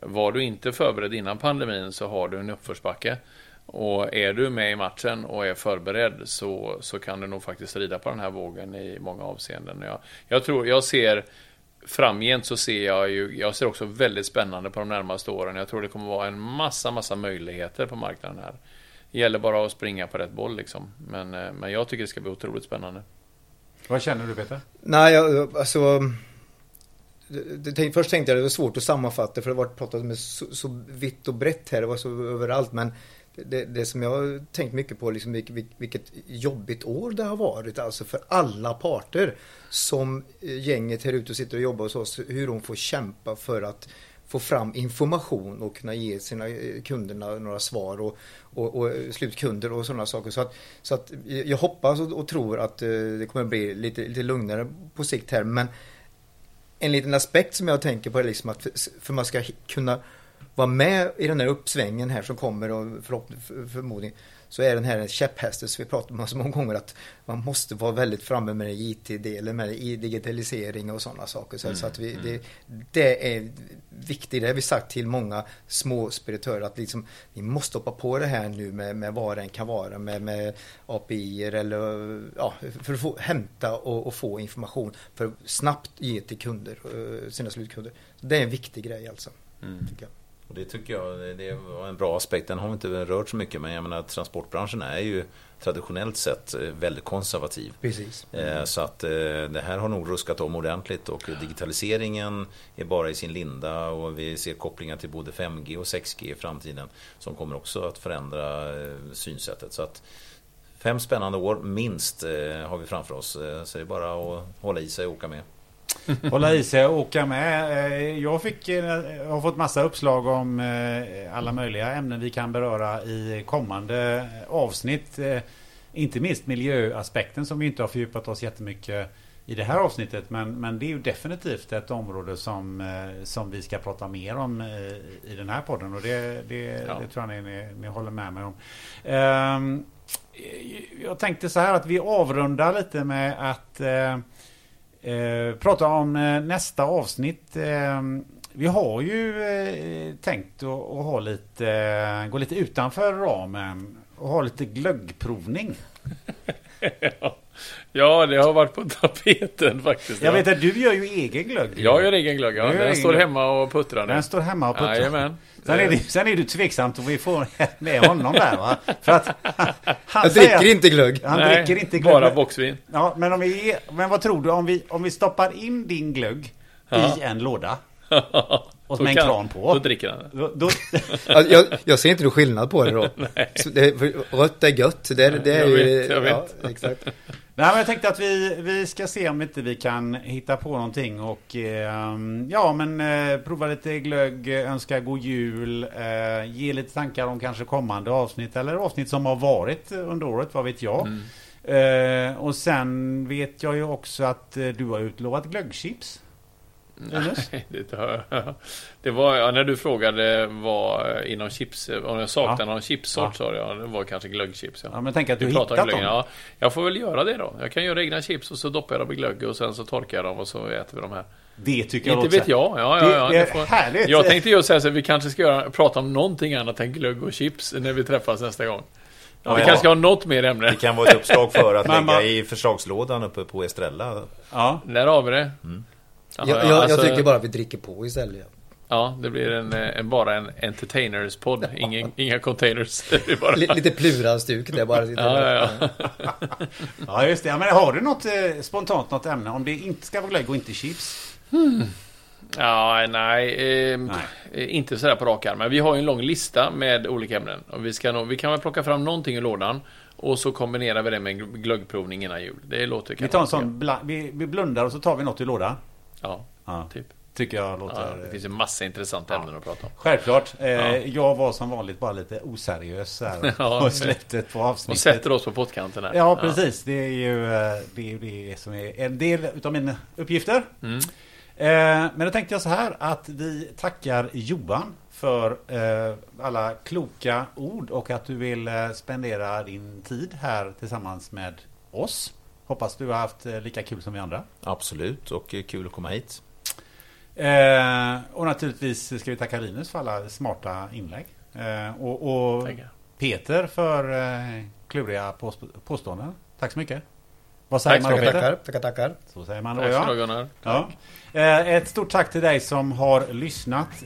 Var du inte förberedd innan pandemin så har du en uppförsbacke. Och är du med i matchen och är förberedd så, så kan du nog faktiskt rida på den här vågen i många avseenden. Jag, jag tror, jag ser framgent så ser jag ju, jag ser också väldigt spännande på de närmaste åren. Jag tror det kommer vara en massa, massa möjligheter på marknaden här. Det gäller bara att springa på rätt boll liksom. Men, eh, men jag tycker det ska bli otroligt spännande. Vad känner du Peter? Nej, jag, alltså... det- det, tänk- först tänkte jag det var svårt att sammanfatta för det har varit pratat med så, så vitt och brett här, det var så överallt. Men det, det som jag har tänkt mycket på, liksom, vilket, vilket jobbigt år det har varit, alltså för alla parter. Som eh, gänget här ute och sitter och jobbar hos oss, hur de får kämpa för att få fram information och kunna ge sina eh, kunderna några svar och, och, och slutkunder och sådana saker. Så att, så att jag hoppas och, och tror att eh, det kommer bli lite, lite lugnare på sikt här. Men en liten aspekt som jag tänker på är liksom att för, för man ska kunna vara med i den här uppsvängen här som kommer och förhoppningsvis för, förmodligen så är den här en käpphästen som vi pratat om så många gånger att man måste vara väldigt framme med den IT-delen, med digitalisering och sådana saker. Så, så att vi, det, det är viktigt, det har vi sagt till många små speditörer att liksom, ni måste hoppa på det här nu med, med vad det än kan vara, med, med API eller ja, för att få, hämta och, och få information för att snabbt ge till kunder, eh, sina slutkunder. Det är en viktig grej alltså. Tycker jag. Och det tycker jag det- var en bra aspekt. Den har vi inte rört så mycket men jag menar transportbranschen är ju traditionellt sett eh, väldigt konservativ. Precis. Eh, Så att eh, det här har nog ruskat om ordentligt och digitaliseringen är bara i sin linda och vi ser kopplingar till både 5G och 6G i framtiden som kommer också att förändra synsättet. Så att fem spännande år minst har vi framför oss. Så det är bara att hålla i sig och åka med. Hålla i sig och åka med. Eh, Jag fick, eh, har fått massa uppslag om eh, alla möjliga ämnen vi kan beröra i kommande avsnitt. Inte minst miljöaspekten som vi inte har fördjupat oss jättemycket i det här avsnittet. Men, men det är ju definitivt ett område som, som vi ska prata mer om i den här podden. Och det, det, Ja. det tror jag ni, ni, ni håller med mig om. Ehm, jag tänkte så här att vi avrundar lite med att eh, prata om eh, nästa avsnitt. Eh, vi har ju eh, tänkt att, ha lite, eh, gå lite utanför ramen och ha lite glöggprovning. Ja, det har varit på tapeten faktiskt. Jag ja. vet att du gör ju egen glögg. Jag gör egen glögg, ja. Den står glögg. hemma och puttrar nu. Den står hemma och puttrar. Jajamän. Sen är, det, sen är du tveksamt om vi får med honom där va? För att han Jag säger dricker att inte glögg. han Nej, dricker inte glögg. Bara boxvin. Ja, men, om vi, men vad tror du om vi, om vi stoppar in din glögg Ja. i en låda? Och med en kan- kran på. Då dricker han den. Då, då, Jag, jag, jag ser inte någon skillnad på det då. Det, rött är gött. Det, det är Jag ju... vet, jag ja, vet. exakt. Nej, men jag tänkte att vi, vi ska se om inte vi kan hitta på någonting och eh, ja, men eh, prova lite glögg, önska god jul, eh, ge lite tankar om kanske kommande avsnitt eller avsnitt som har varit under året, vad vet jag. Eh, och sen vet jag ju också att eh, du har utlovat glöggchips. Nej, det, jag. det var ja, när du frågade vad eh, inom chips, om jag saknade Ja. någon chipsort Ja. sa du, ja, det var kanske glöggchips. Ja. Ja, men tänk att du pratar hittat glögg, dem. ja. Jag får väl göra det då. Jag kan göra egna chips och så doppar jag dem i glögg och sen så torkar jag dem och så äter vi dem här. Det tycker jag Inte vet jag. Ja, ja, Det- ja, det är får... härligt. Jag tänkte ju säga så att vi kanske ska göra, prata om någonting annat än glögg och chips när vi träffas nästa gång. Ja, vi ja. kanske ska ha något mer ämne. Det kan vara ett uppslag för att lägga i förslagslådan uppe på Estrella. Ja. När har vi det? Mm. Ja, Jag, ja, jag, alltså- jag tycker bara att vi dricker på istället. Ja, det blir en, eh, en, bara en entertainers-podd. Ingen, inga containers. Bara... Li- Lite pluralstuk där bara. Ja, ja, ja. ja, just det. Ja, men har du något eh, spontant något ämne? Om det inte ska vara glögg och inte chips? Ja, nej, eh, Nej. inte sådär på rak arm. Men vi har ju en lång lista med olika ämnen. Och vi, ska nog, vi kan väl plocka fram någonting ur lådan. Och så kombinerar vi det med en glöggprovning innan jul. Det låter Vi tar en sån, vi, vi blundar och så tar vi något i lådan. Ja, Ja, typ. tycker jag Ja, låter... det finns ju massa intressanta ämnen att prata om. Självklart. Eh, Ja. Jag var som vanligt bara lite oseriös här Ja, på det- slutet på Och avsnittet. sätter oss på pottkanten här. Ja, precis. Det är ju eh, det, är det som är en del utav mina uppgifter. Mm. Eh, Men då tänkte jag så här att vi tackar Johan för eh, alla kloka ord och att du vill eh, spendera din tid här tillsammans med oss. Hoppas du har haft eh, lika kul som vi andra. Absolut, och eh, kul att komma hit. Eh, och naturligtvis ska vi tacka Linus för alla smarta inlägg. Eh, och och. Peter för eh, kluriga pås- påståenden. Tack så mycket. Vad säger Tack man Tackar, Peter? tackar, tackar, tackar. Så säger man då Tack ja. ja. Eh, ett stort tack till dig som har lyssnat.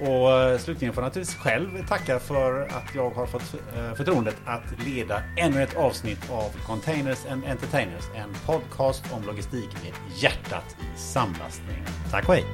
Och eh, slutligen får jag naturligtvis själv tacka för att jag har fått eh, förtroendet att leda ännu ett avsnitt av Containers and Entertainers. En podcast om logistik med hjärtat i samlastning. Tack och hej!